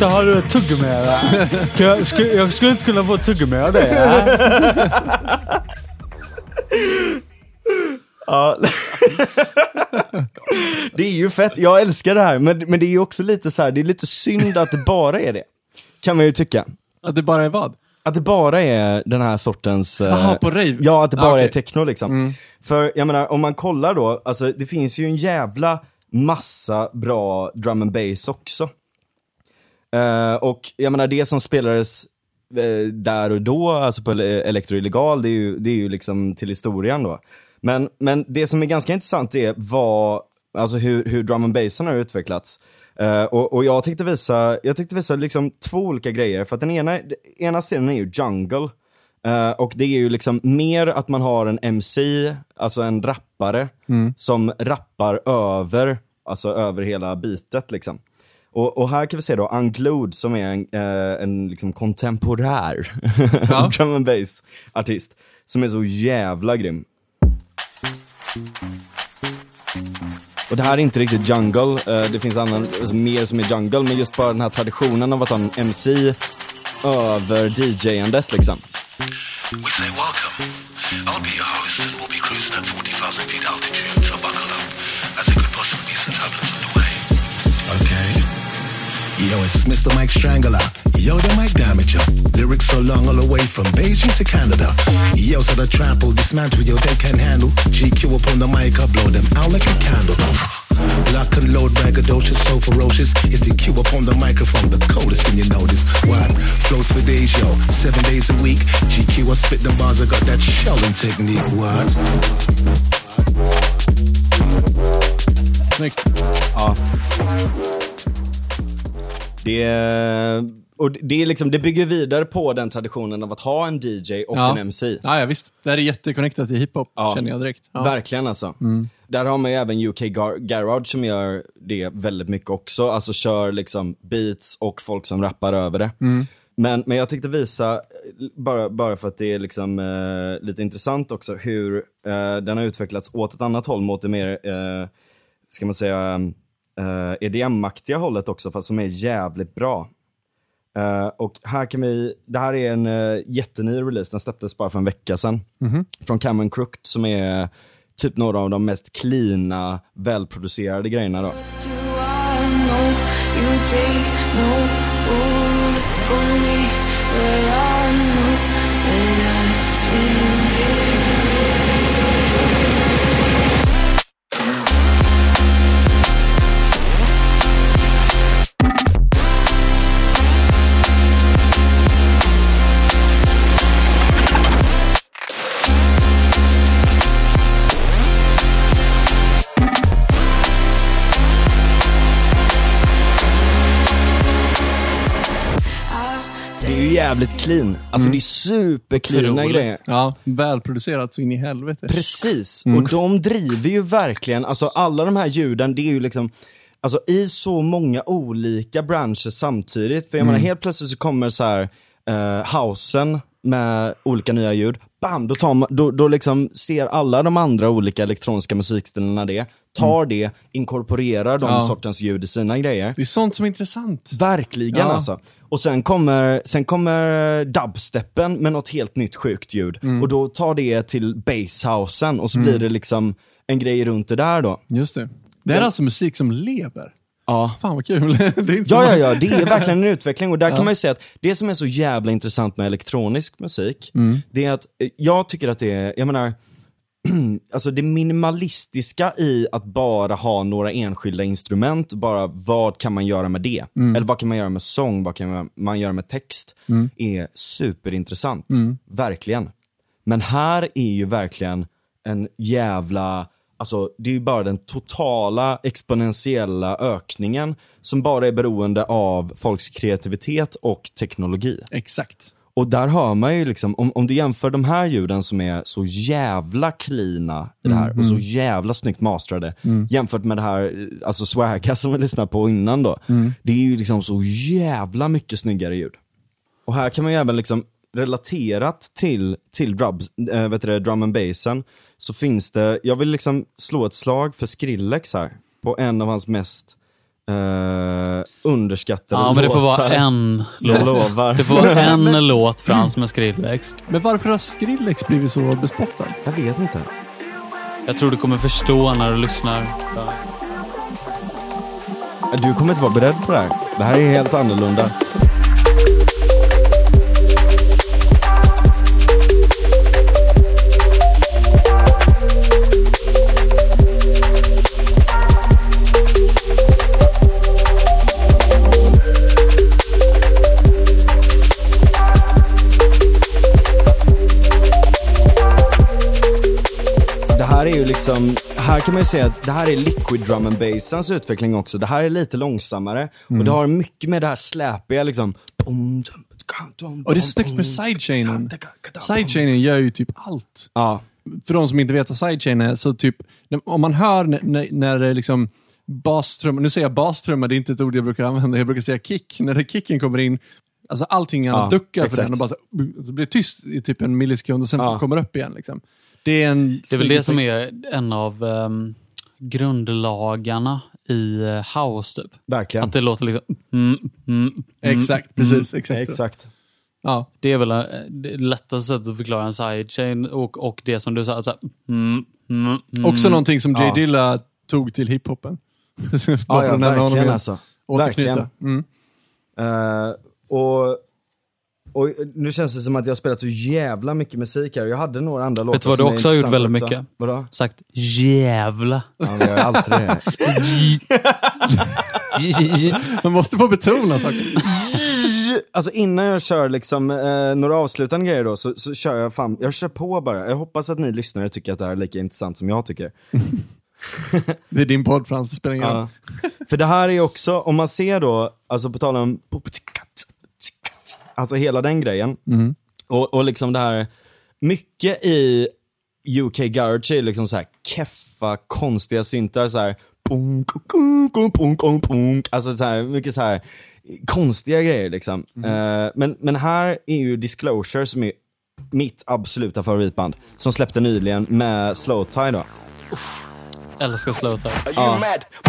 Har du ett tuggummi här? Jag, skulle, jag skulle inte kunna få tuggummi av dig. Ja. det är ju fett, jag älskar det här, men, men det är ju också lite så här, det är lite synd att det bara är det. Kan man ju tycka. Att det bara är vad? Att det bara är den här sortens... eh, Jaha, på rave? Ja, att det bara Ah, okej. är techno liksom. För jag menar, om man kollar då, alltså det finns ju en jävla massa bra drum and bass också. Eh, och jag menar det som spelades eh, där och då, alltså på ele- Electro Illegal, det är ju, det är ju liksom till historien då. Men, men det som är ganska intressant är vad, alltså hur, hur drum and bassen har utvecklats. Eh, och, och jag tänkte visa, jag tänkte visa liksom två olika grejer, för att den ena, den ena scenen är ju jungle. Eh, och det är ju liksom mer att man har en MC, alltså en rappare, som rappar över, alltså över hela bitet liksom. Och, och här kan vi se då Unglued som är en, eh, en liksom kontemporär drum and bass artist som är så jävla grym. Och det här är inte riktigt jungle, eh, det finns annan, alltså mer som är jungle, men just bara den här traditionen av att ha en MC över DJ-andet liksom. We say welcome. Yo, it's Mr. Mike Strangler. Yo, the Mike Damager. Lyrics so long all the way from Beijing to Canada. Yo, so the trample, dismantle, yo, they can handle. GQ up on the mic, I blow them out like a candle. Lock and load, braggadocious, so ferocious. It's the cue up on the microphone, the coldest thing you notice. What? Flows for days, yo. Seven days a week. GQ, I spit the bars, I got that shelling technique. What? Snyggt. Det, och det, är liksom, det bygger vidare på den traditionen av att ha en DJ och Ja. en MC. Ja, ja, visst. Det här är jätteconnectat till hiphop, Ja. känner jag direkt. Ja. Verkligen alltså. Där har man ju även UK Gar- Garage som gör det väldigt mycket också. Alltså kör liksom beats och folk som rappar över det. Men, men jag tänkte visa, bara, bara för att det är liksom, eh, lite intressant också, hur eh, den har utvecklats åt ett annat håll, mot det mer, eh, ska man säga, eh, EDM-aktiga hållet också, fast som är jävligt bra. Eh, och här kan vi, det här är en uh, jätteny release, den släpptes bara för en vecka sedan. Från Cameron Crooked som är typ några av de mest cleana, välproducerade grejerna då. You take no hold from me? Jävligt clean, alltså det är supercleana grejer. Ja, välproducerat så in i helvete. Precis, och de driver ju verkligen, alltså alla de här ljuden, det är ju liksom Alltså i så många olika branscher samtidigt, för jag menar helt plötsligt så kommer så här uh, housen med olika nya ljud, bam, då, tar man, då, då liksom ser alla de andra olika elektroniska musikstilarna det, tar det, inkorporerar de Ja. sortens ljud i sina grejer. Det är sånt som är intressant. Verkligen Ja. alltså. Och sen kommer, sen kommer dubsteppen med något helt nytt sjukt ljud. Mm. Och då tar det till basshousen och så blir det liksom en grej runt det där då. Just det. Det är alltså musik som lever. Ja. Fan vad kul. Ja, ja, ja, det är verkligen en utveckling och där Ja. kan man ju säga att det som är så jävla intressant med elektronisk musik, Mm. det är att eh, jag tycker att det är, jag menar, alltså det minimalistiska i att bara ha några enskilda instrument, bara vad kan man göra med det? Mm. Eller vad kan man göra med sång, vad kan man- göra med text? är superintressant, Mm. verkligen. Men här är ju verkligen en jävla, alltså det är ju bara den totala exponentiella ökningen som bara är beroende av folks kreativitet och teknologi. Exakt. Och där hör man ju liksom, om, om du jämför de här ljuden som är så jävla cleana i det här och så jävla snyggt masterade jämfört med det här, eh, alltså swagga som vi lyssnade på innan då. Det är ju liksom så jävla mycket snyggare ljud. Och här kan man ju även liksom relaterat till, till drums, äh, vet du, drum and bassen, så finns det, jag vill liksom slå ett slag för Skrillex här, på en av hans mest eh, underskattade Ja, men det får vara en låt. lovar. Det får vara en låt Frans med Skrillex. Men varför har Skrillex blivit så bespottad? Jag vet inte. Jag tror du kommer förstå när du lyssnar. Du kommer inte vara beredd på det här. Det här är helt annorlunda. Här är ju liksom, här kan man ju säga att det här är liquid drum and bassens utveckling också. Det här är lite långsammare och det har mycket med det här släpiga liksom. Och det är snyggt med sidechainen. Sidechainen gör ju typ allt. Ja, För de som inte vet vad sidechain är, så typ, om man hör när, när, när det liksom bastrumma, nu säger jag bastrumma, det är inte ett ord jag brukar använda, jag brukar säga kick. När det kicken kommer in, alltså allting Ja, ja, duckar för den och bara så, så blir det tyst i typ en millisekund och sen Ja. kommer upp igen. Liksom. Det är en Det är väl det som är en av ehm, grundlagarna i eh, house typ. verkligen. Att det låter liksom... Mm, mm, mm. Exakt, precis. Exakt. så. Exakt. Ja. Det är väl eh, det lättaste sättet att förklara en sidechain och, och det som du sa, så här, mm, mm, mm. Också någonting som Jay Ja. Dilla tog till hiphopen. Ja, ja verkligen igen. alltså. Verkligen. Mm. Eh, och, och nu känns det som att jag har spelat så jävla mycket musik här. Jag hade några andra låtar Vet du vad du också har gjort väldigt mycket? Vadå? Sagt jävla. Ja, men jag gör alltid det. Man måste få betona saker. Alltså innan jag kör liksom, eh, några avslutande grejer då, så, så kör jag fan, jag kör på bara. Jag hoppas att ni lyssnare tycker att det här är lika intressant som jag tycker. Det är din podd Frans, det spelar ingen roll. Ja. För det här är också, om man ser då, alltså på tal om Alltså hela den grejen. Och, och liksom det här, mycket i UK Garage är liksom så här keffa, konstiga syntar så här. Punk, punk, punk, punk. Alltså så här, mycket så här konstiga grejer liksom. Eh, men, men här är ju Disclosure som är mitt absoluta favoritband. Som släppte nyligen med Slow Tie då. älskar slowet här. Ja.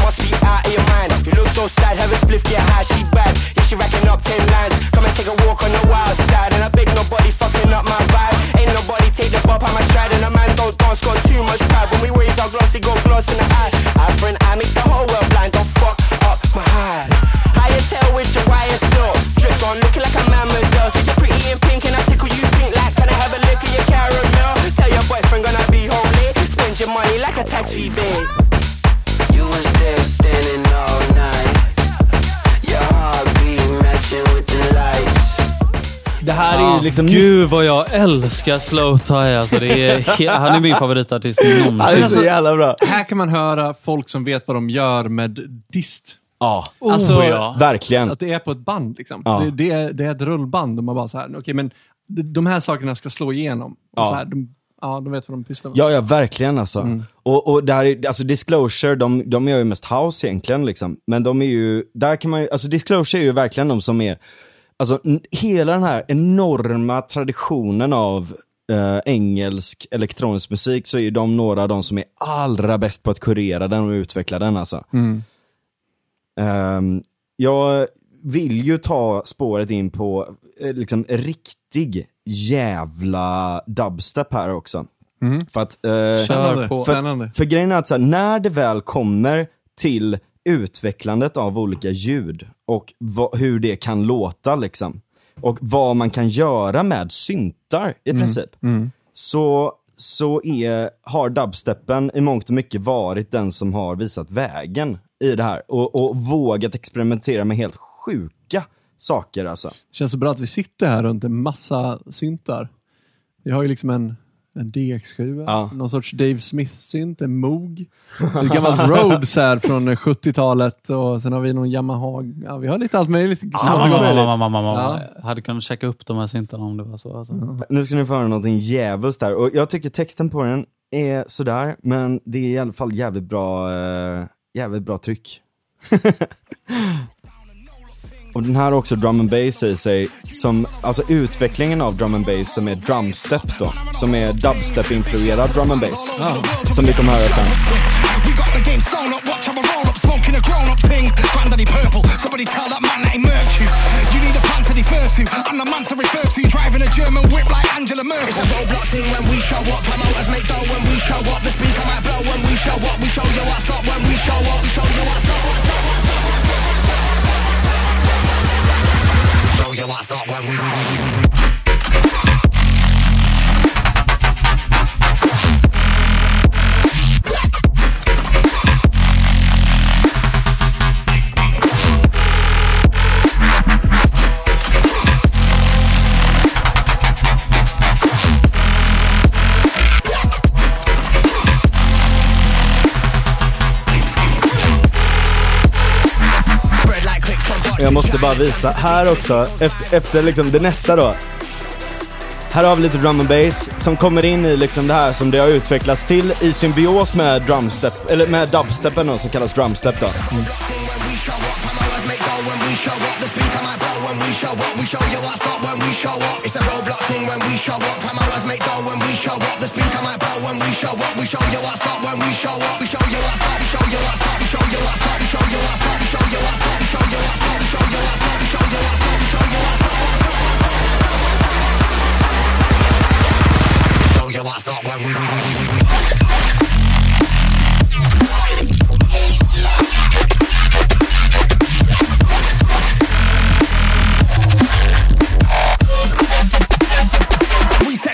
Must be out of your mind. You look so sad, have a spliff, get high, she bad. Yeah, she racking up ten lines. Come and take a walk on the wild side. And I beg nobody fucking up my vibe. Ain't nobody take the pop on my stride. And a man don't dance, got too much pride. When we raise our glossy, go gloss in the eye. I friend, I make the whole world blind. Don't fuck up my high. Higher tail with your wire snort. Dress on, looking like a mamazel. So you're pretty in pink, and I tickle you pink. Like, can I have a lick of your caramel? Tell your boyfriend, gonna be home. Spend your money like a tax rebate. You was there standing all night. Your heartbeat matching with the lights. Det här är ju liksom Gud vad jag älskar slow tie. Alltså, det är han är min favoritartist någonsin. är så jävla bra. Här kan man höra folk som vet vad de gör med dist. Ja, Alltså, oh, ja. verkligen. Att det är på ett band. Liksom. Ja. Det, det, är, det är ett rullband. Och man bara så här, okej, men de, de här sakerna ska slå igenom. Och Ja. Så här, de, ja, de vet vad de pysslar med. Ja, ja, verkligen alltså. Mm. Och, och där är, alltså Disclosure, de, de gör ju mest house egentligen liksom. Men de är ju, där kan man ju, alltså Disclosure är ju verkligen de som är, alltså hela den här enorma traditionen av eh, engelsk elektronisk musik så är ju de några av de som är allra bäst på att kurera den och utveckla den alltså. Ehm, jag vill ju ta spåret in på eh, liksom riktig jävla dubstep här också. För att, eh, Kör Spännande. på. för, Spännande. att, för grejen är att så här, när det väl kommer till utvecklandet av olika ljud och vad, hur det kan låta liksom. Och vad man kan göra med syntar i princip. Så, så är, har dubstepen i mångt och mycket varit den som har visat vägen i det här. Och, och vågat experimentera med helt sjuka saker alltså. känns så bra att vi sitter här runt en massa syntar. Vi har ju liksom en, en DX7, Ja. någon sorts Dave Smith-synt, en Moog, ett gammalt Rhodes här från 70-talet och sen har vi någon Yamaha. Ja, vi har lite allt möjligt. smått och Mamma, gott. mamma, mamma, mamma. Ja. Jag hade kunnat checka upp de här syntarna om det var så. Alltså. Nu ska ni få höra någonting djävulskt där. Och jag tycker texten på den är sådär, men det är i alla fall jävligt bra, eh, jävligt bra tryck. och den här har också drum and bass i sig, som, alltså utvecklingen av drum and bass som är drumstep då, som är dubstep-influerad drum and bass. Som vi kommer höra sen. Agua. Jag måste bara visa, här också, efter, efter liksom det nästa då. Här har vi lite drum and bass som kommer in i liksom det här som det har utvecklats till i symbios med drumstep, eller med dubstepen då, som kallas drumstep då. Mm.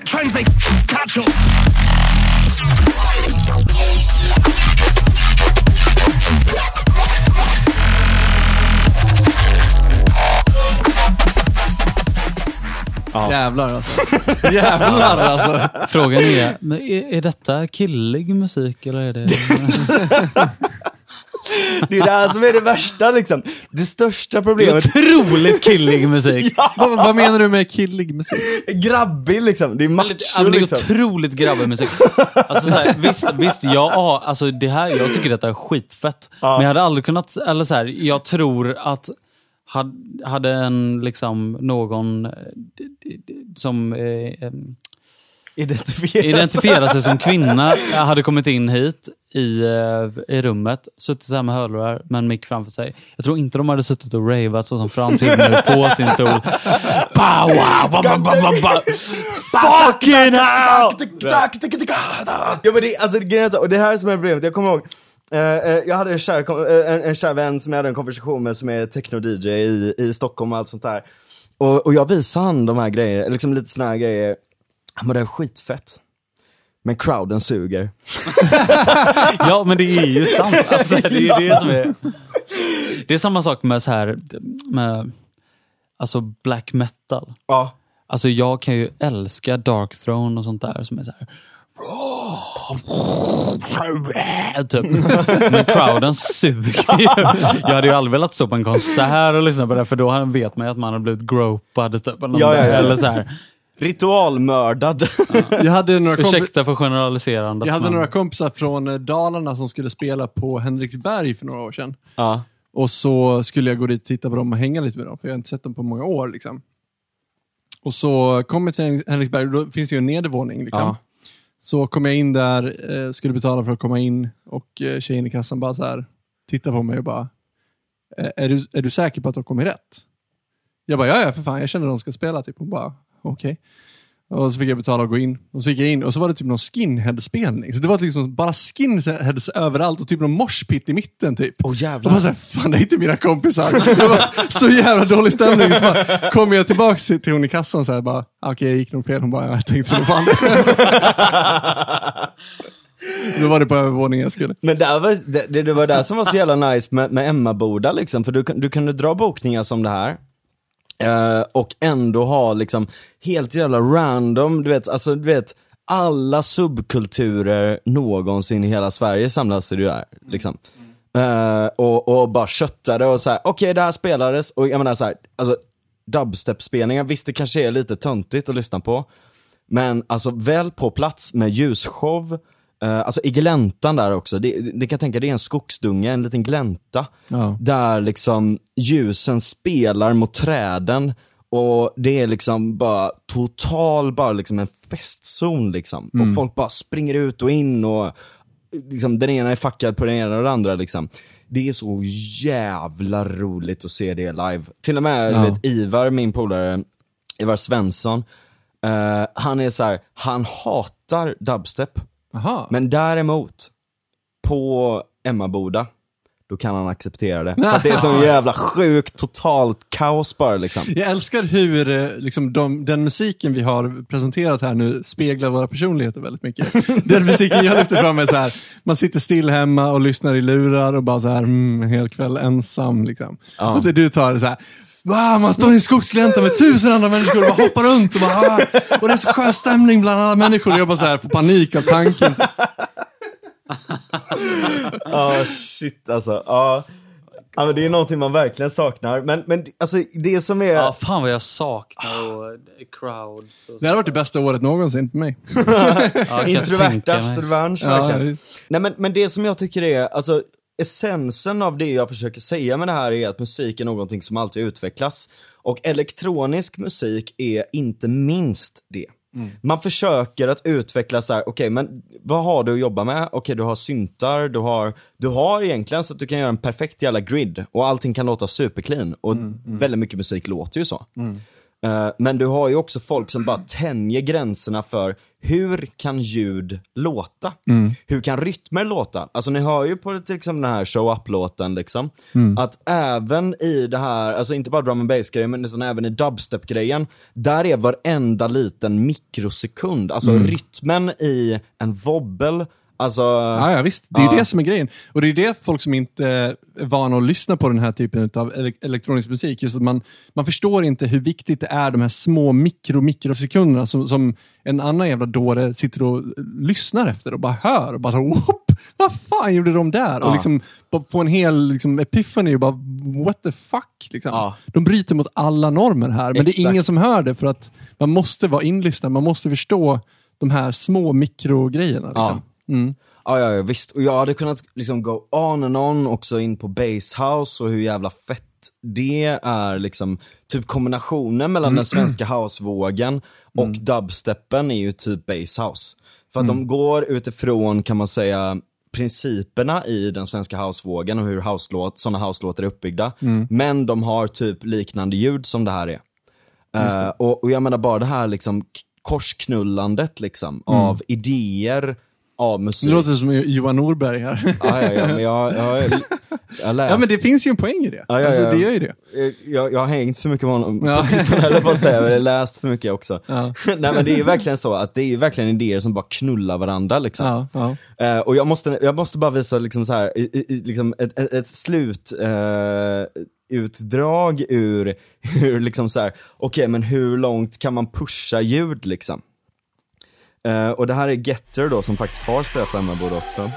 Trends, they catch up. Jävlar alltså. Jävlar alltså. Frågan är, men är, är detta killig musik eller är det... Det är det här som är det värsta liksom. Det största problemet, Otroligt killig musik! vad, vad menar du med killig musik? grabbig liksom. Det är Ja, macho men det är liksom. otroligt grabbig musik. Alltså, så här, visst, visst, jag, ja, alltså, det här, jag tycker detta är skitfett. Men jag hade aldrig kunnat, eller så här, jag tror att hade, hade en, liksom, någon eh, som eh, eh, Identifiera identifierar sig som kvinna hade kommit in hit i, eh, i rummet, suttit så här med hörlurar med en mick framför sig. Jag tror inte de hade suttit och ravat så som Frans gjorde nu på sin stol. Pow, wow, ba, ba, ba, ba, ba. Fucking hell! Ja men det, alltså, grejen är och det här är som är problemet, jag kommer ihåg eh, eh, jag hade en kär, eh, en, en kär vän som jag hade en konversation med som är techno-DJ i, i Stockholm och allt sånt där. Och, och jag visade han de här grejerna, liksom lite såna här grejer. Han bara, det är skitfett. Men crowden suger. Ja, men det är ju sant. Alltså, det är det som är... Det är samma sak med så här, med, alltså black metal. Ja. Alltså jag kan ju älska Dark Throne och sånt där som är så här. Typ. Men crowden suger ju. Jag hade ju aldrig velat stå på en konsert och lyssna på det, för då vet man ju att man har blivit gropad. Typ, eller, något Ja, ja, ja. eller så här. Ritualmördad. Jag hade några, Ursäkta för generaliserandet. jag hade men- några kompisar från eh, Dalarna som skulle spela på Henriksberg för några år sedan. ja. Och så skulle jag gå dit och titta på dem och hänga lite med dem, för jag har inte sett dem på många år. Liksom. Och så kom jag till Henriksberg, då finns det ju en nedervåning. Liksom. Ja. Så kom jag in där, eh, skulle betala för att komma in och eh, tjejen i kassan bara så här, tittar på mig och bara, eh, är du, är du säker på att du har kommit rätt? Jag bara, ja ja för fan, jag känner att de ska spela. Typ. Hon bara, okej. Och så fick jag betala och gå in. Och så gick jag in och så var det typ någon skinhead-spelning. Så det var liksom bara skinheads överallt och typ någon moshpit i mitten typ. Och jävlar. bara såhär, fan det är inte mina kompisar. Det var så jävla dålig stämning. Så bara, kom jag tillbaka till hon i kassan så här bara, okej jag gick nog fel. Hon bara, ja, jag tänkte nog fan. Då var det på övervåningen jag skulle. Men där var, det, det var det som var så jävla nice med, med Emmaboda liksom, för du, du kunde dra bokningar som det här. Eh, och ändå ha liksom helt jävla random, du vet, alltså du vet, alla subkulturer någonsin i hela Sverige samlas det ju där. Liksom. Eh, och, och bara köttade och så här, okej det här spelades, och jag menar så här, alltså dubstep-spelningar, visst det kanske är lite töntigt att lyssna på, men alltså väl på plats med ljusshow, eh, alltså i gläntan där också, det, det kan jag tänka det är en skogsdunge, en liten glänta, Ja. där liksom ljusen spelar mot träden och det är liksom bara total, bara liksom en festzon liksom. Och folk bara springer ut och in och liksom den ena är fuckad på den ena och den andra liksom. Det är så jävla roligt att se det live. Till och med Ja. vet, Ivar, min polare, Ivar Svensson, eh, han är så här, han hatar dubstep. Aha. Men däremot, på Emmaboda, då kan han acceptera det. För att det är så jävla sjukt, totalt kaos bara liksom. Jag älskar hur eh, liksom, de, den musiken vi har presenterat här nu speglar våra personligheter väldigt mycket. Den musiken jag lyfter fram är så här, man sitter still hemma och lyssnar i lurar och bara så här, mm, en hel kväll ensam. Liksom. Ja. Och det du tar är så här, Wow, man står i en skogsglänta med tusen andra människor och bara hoppar runt och bara, ah, och det är så skön stämning bland alla människor. Och jag bara så här, får panik av tanken. Ja, shit alltså. Ja. Ja, men det är någonting man verkligen saknar. Men, men alltså det som är... Ja, fan vad jag saknar och crowds och så. Det hade varit det bästa året någonsin för mig. Ja, kan jag tänka Introvertas mig. revansch Ja, verkligen. Nej men, men det som jag tycker är, alltså essensen av det jag försöker säga med det här är att musik är någonting som alltid utvecklas. Och elektronisk musik är inte minst det. Man försöker att utveckla så här, okej men vad har du att jobba med? Okej du har syntar, du har, du har egentligen så att du kan göra en perfekt jävla grid och allting kan låta superclean. Och väldigt mycket musik låter ju så. Eh, Men du har ju också folk som bara tänjer gränserna för hur kan ljud låta? Hur kan rytmer låta? Alltså ni hör ju på till exempel den här show up-låten liksom, att även i det här, alltså inte bara drum and bass grejen men utan även i dubstep-grejen, där är varenda liten mikrosekund, alltså rytmen i en wobbel, alltså Ja, ja visst. Det är Ja. det som är grejen. Och det är det folk som inte är vana att lyssna på den här typen av ele- elektronisk musik, just att man, man förstår inte hur viktigt det är de här små mikro, mikrosekunderna som, som en annan jävla dåre sitter och lyssnar efter och bara hör och bara så, Whoop, vad fan gjorde de där? Och Ja. liksom bara få en hel liksom, epiphany och bara what the fuck? Liksom. Ja. De bryter mot alla normer här, men det är Exakt. ingen som hör det för att man måste vara inlyssnad, man måste förstå de här små mikrogrejerna. Liksom. Mm. Ja, ja, ja, visst. Och jag hade kunnat liksom gå on and on också in på Basshouse och hur jävla fett det är liksom, typ kombinationen mellan den svenska housevågen och dubsteppen är ju typ Basshouse. För att de går utifrån, kan man säga, principerna i den svenska housevågen och hur house-låt, sådana house-låtar är uppbyggda. Men de har typ liknande ljud som det här är. Eh, och, och jag menar bara det här liksom korsknullandet liksom, av idéer, av musik. Det låter som Johan Norberg här. Ja, ja, ja, men jag, jag, jag. Ja men det finns ju en poäng i det. Ja, ja, Alltså, det gör ju det. jag, jag har hängt för mycket med honom Ja. på sistone, på att säga, men läst för mycket också. Ja. Nej men det är ju verkligen så att det är verkligen idéer som bara knullar varandra liksom. Eh, och jag måste, jag måste bara visa liksom så här, i, i, liksom ett, ett, ett slut eh, utdrag ur, hur liksom så här, okej men hur långt kan man pusha ljud liksom? Eh, och det här är Getter då som faktiskt har spelat på Emmaboda också.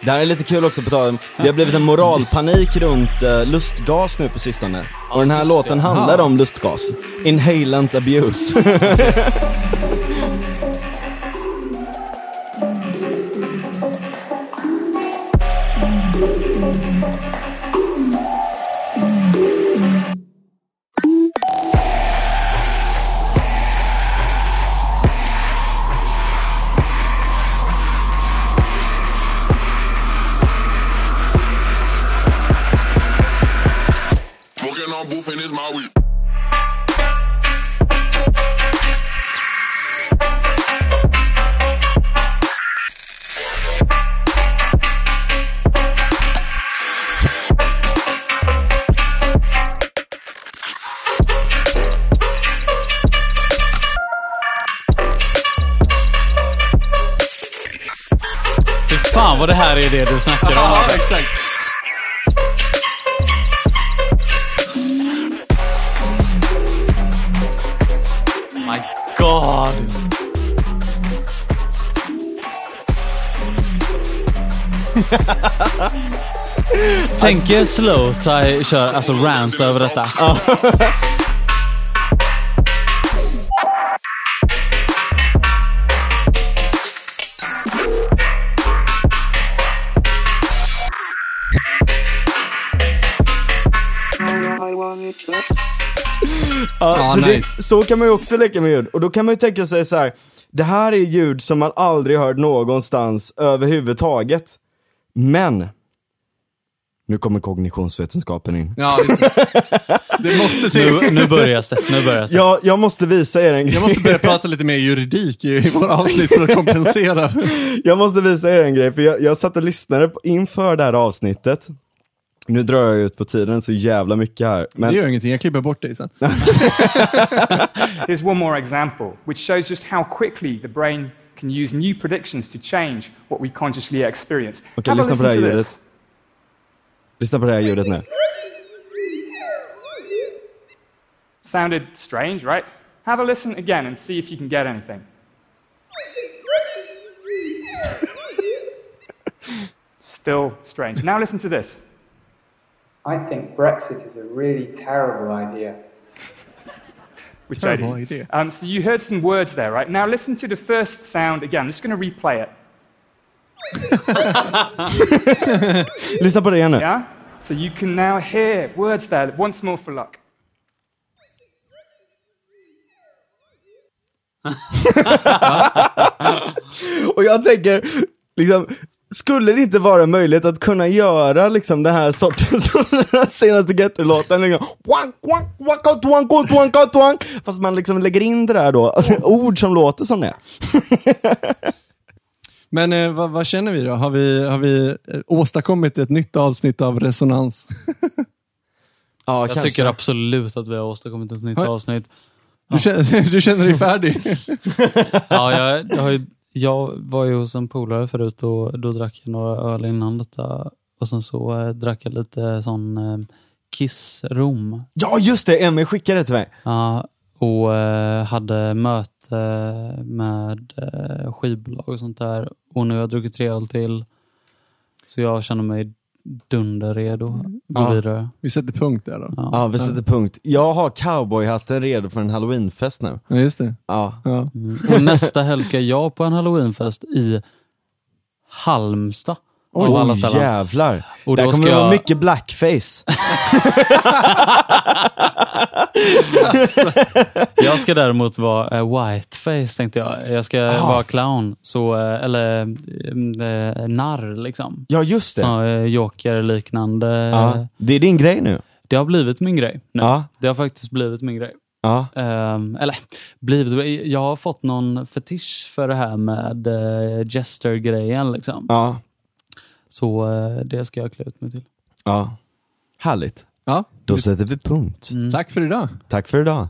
Det här är lite kul också på tal det har blivit en moralpanik runt eh, lustgas nu på sistone. Och den här låten handlar om lustgas. Inhalant abuse. woofing is my week. Fan vad det här är det du snackar om. Ja, exakt. Tänk er Slowtie kör alltså rant över detta. Ja, Ja, så, nice. det, så kan man ju också leka med ljud. Och då kan man ju tänka sig så här. det här är ljud som man aldrig hört någonstans överhuvudtaget. Men, nu kommer kognitionsvetenskapen in. Ja, det. det måste till. Nu, nu börjar det. Nu börjar det. Jag, jag måste visa er en grej. Jag måste börja prata lite mer juridik i, i våra avsnitt för att kompensera. Jag måste visa er en grej, för jag, jag satt och lyssnade på, inför det här avsnittet. Nu drar jag ut på tiden så jävla mycket här. Men Det gör ingenting, jag klipper bort dig sen. Here's one more example, which shows just how quickly the brain can use new predictions to change what we consciously experience. Okej, Have a lyssna på det här listen to ljudet. this. lyssna på det här ljudet nu. Sounded strange, right? Have a listen again and see if you can get anything. Still strange. Now listen to this. I think Brexit is a really terrible idea. With Terrible JD. idea. Um, so you heard some words there, right? Now listen to the first sound again. I'm just going to replay it. Lyssna på det igen nu. Yeah? So you can now hear words there once more for luck. Och jag tänker, liksom, skulle det inte vara möjligt att kunna göra liksom den här sorten som den senaste Getter-låten, liksom, wank, wank, wank, out, wank, out, wank, out, wank. fast man liksom lägger in det där då, alltså, ord som låter som det. Men eh, vad, vad känner vi då? Har vi, har vi eh, åstadkommit ett nytt avsnitt av Resonans? Ja, Jag tycker absolut att vi har åstadkommit ett nytt Har- avsnitt. Du, känner, du känner dig färdig? Ja, jag, jag, har ju, jag var ju hos en polare förut och då drack jag några öl innan detta. Och sen så eh, drack jag lite sån eh, Kiss-rom. Ja, just det, Emmy skickade det till mig. Ja, och eh, hade möte med eh, skivbolag och sånt där. Och nu har jag druckit tre öl till. Så jag känner mig dunderredo att gå Ja. vidare. Vi sätter punkt där då. Ja. Ja, vi sätter punkt. Jag har cowboyhatten redo för en halloweenfest nu. Ja, just det. Ja. Ja. Mm. Och nästa helg ska jag på en halloweenfest i Halmstad. Av alla Oj, ställen. jävlar. Och Där då kommer det vara jag- mycket blackface. Jag ska däremot vara uh, whiteface tänkte jag. Jag ska Aha. vara clown, så, eh, eller uh, narr liksom. Ja, just det. Så, uh, Joker-liknande. Ja. Det är din grej nu. Det har blivit min grej nu. Ja. Det har faktiskt blivit min grej. Ja. Ehm, eller blivit, jag har fått någon fetisch för det här med uh, Jester-grejen. Liksom. Ja. Så eh, det ska jag klä ut mig till. Ja. Härligt. Ja. Då sätter vi punkt. Tack för idag. Tack för idag.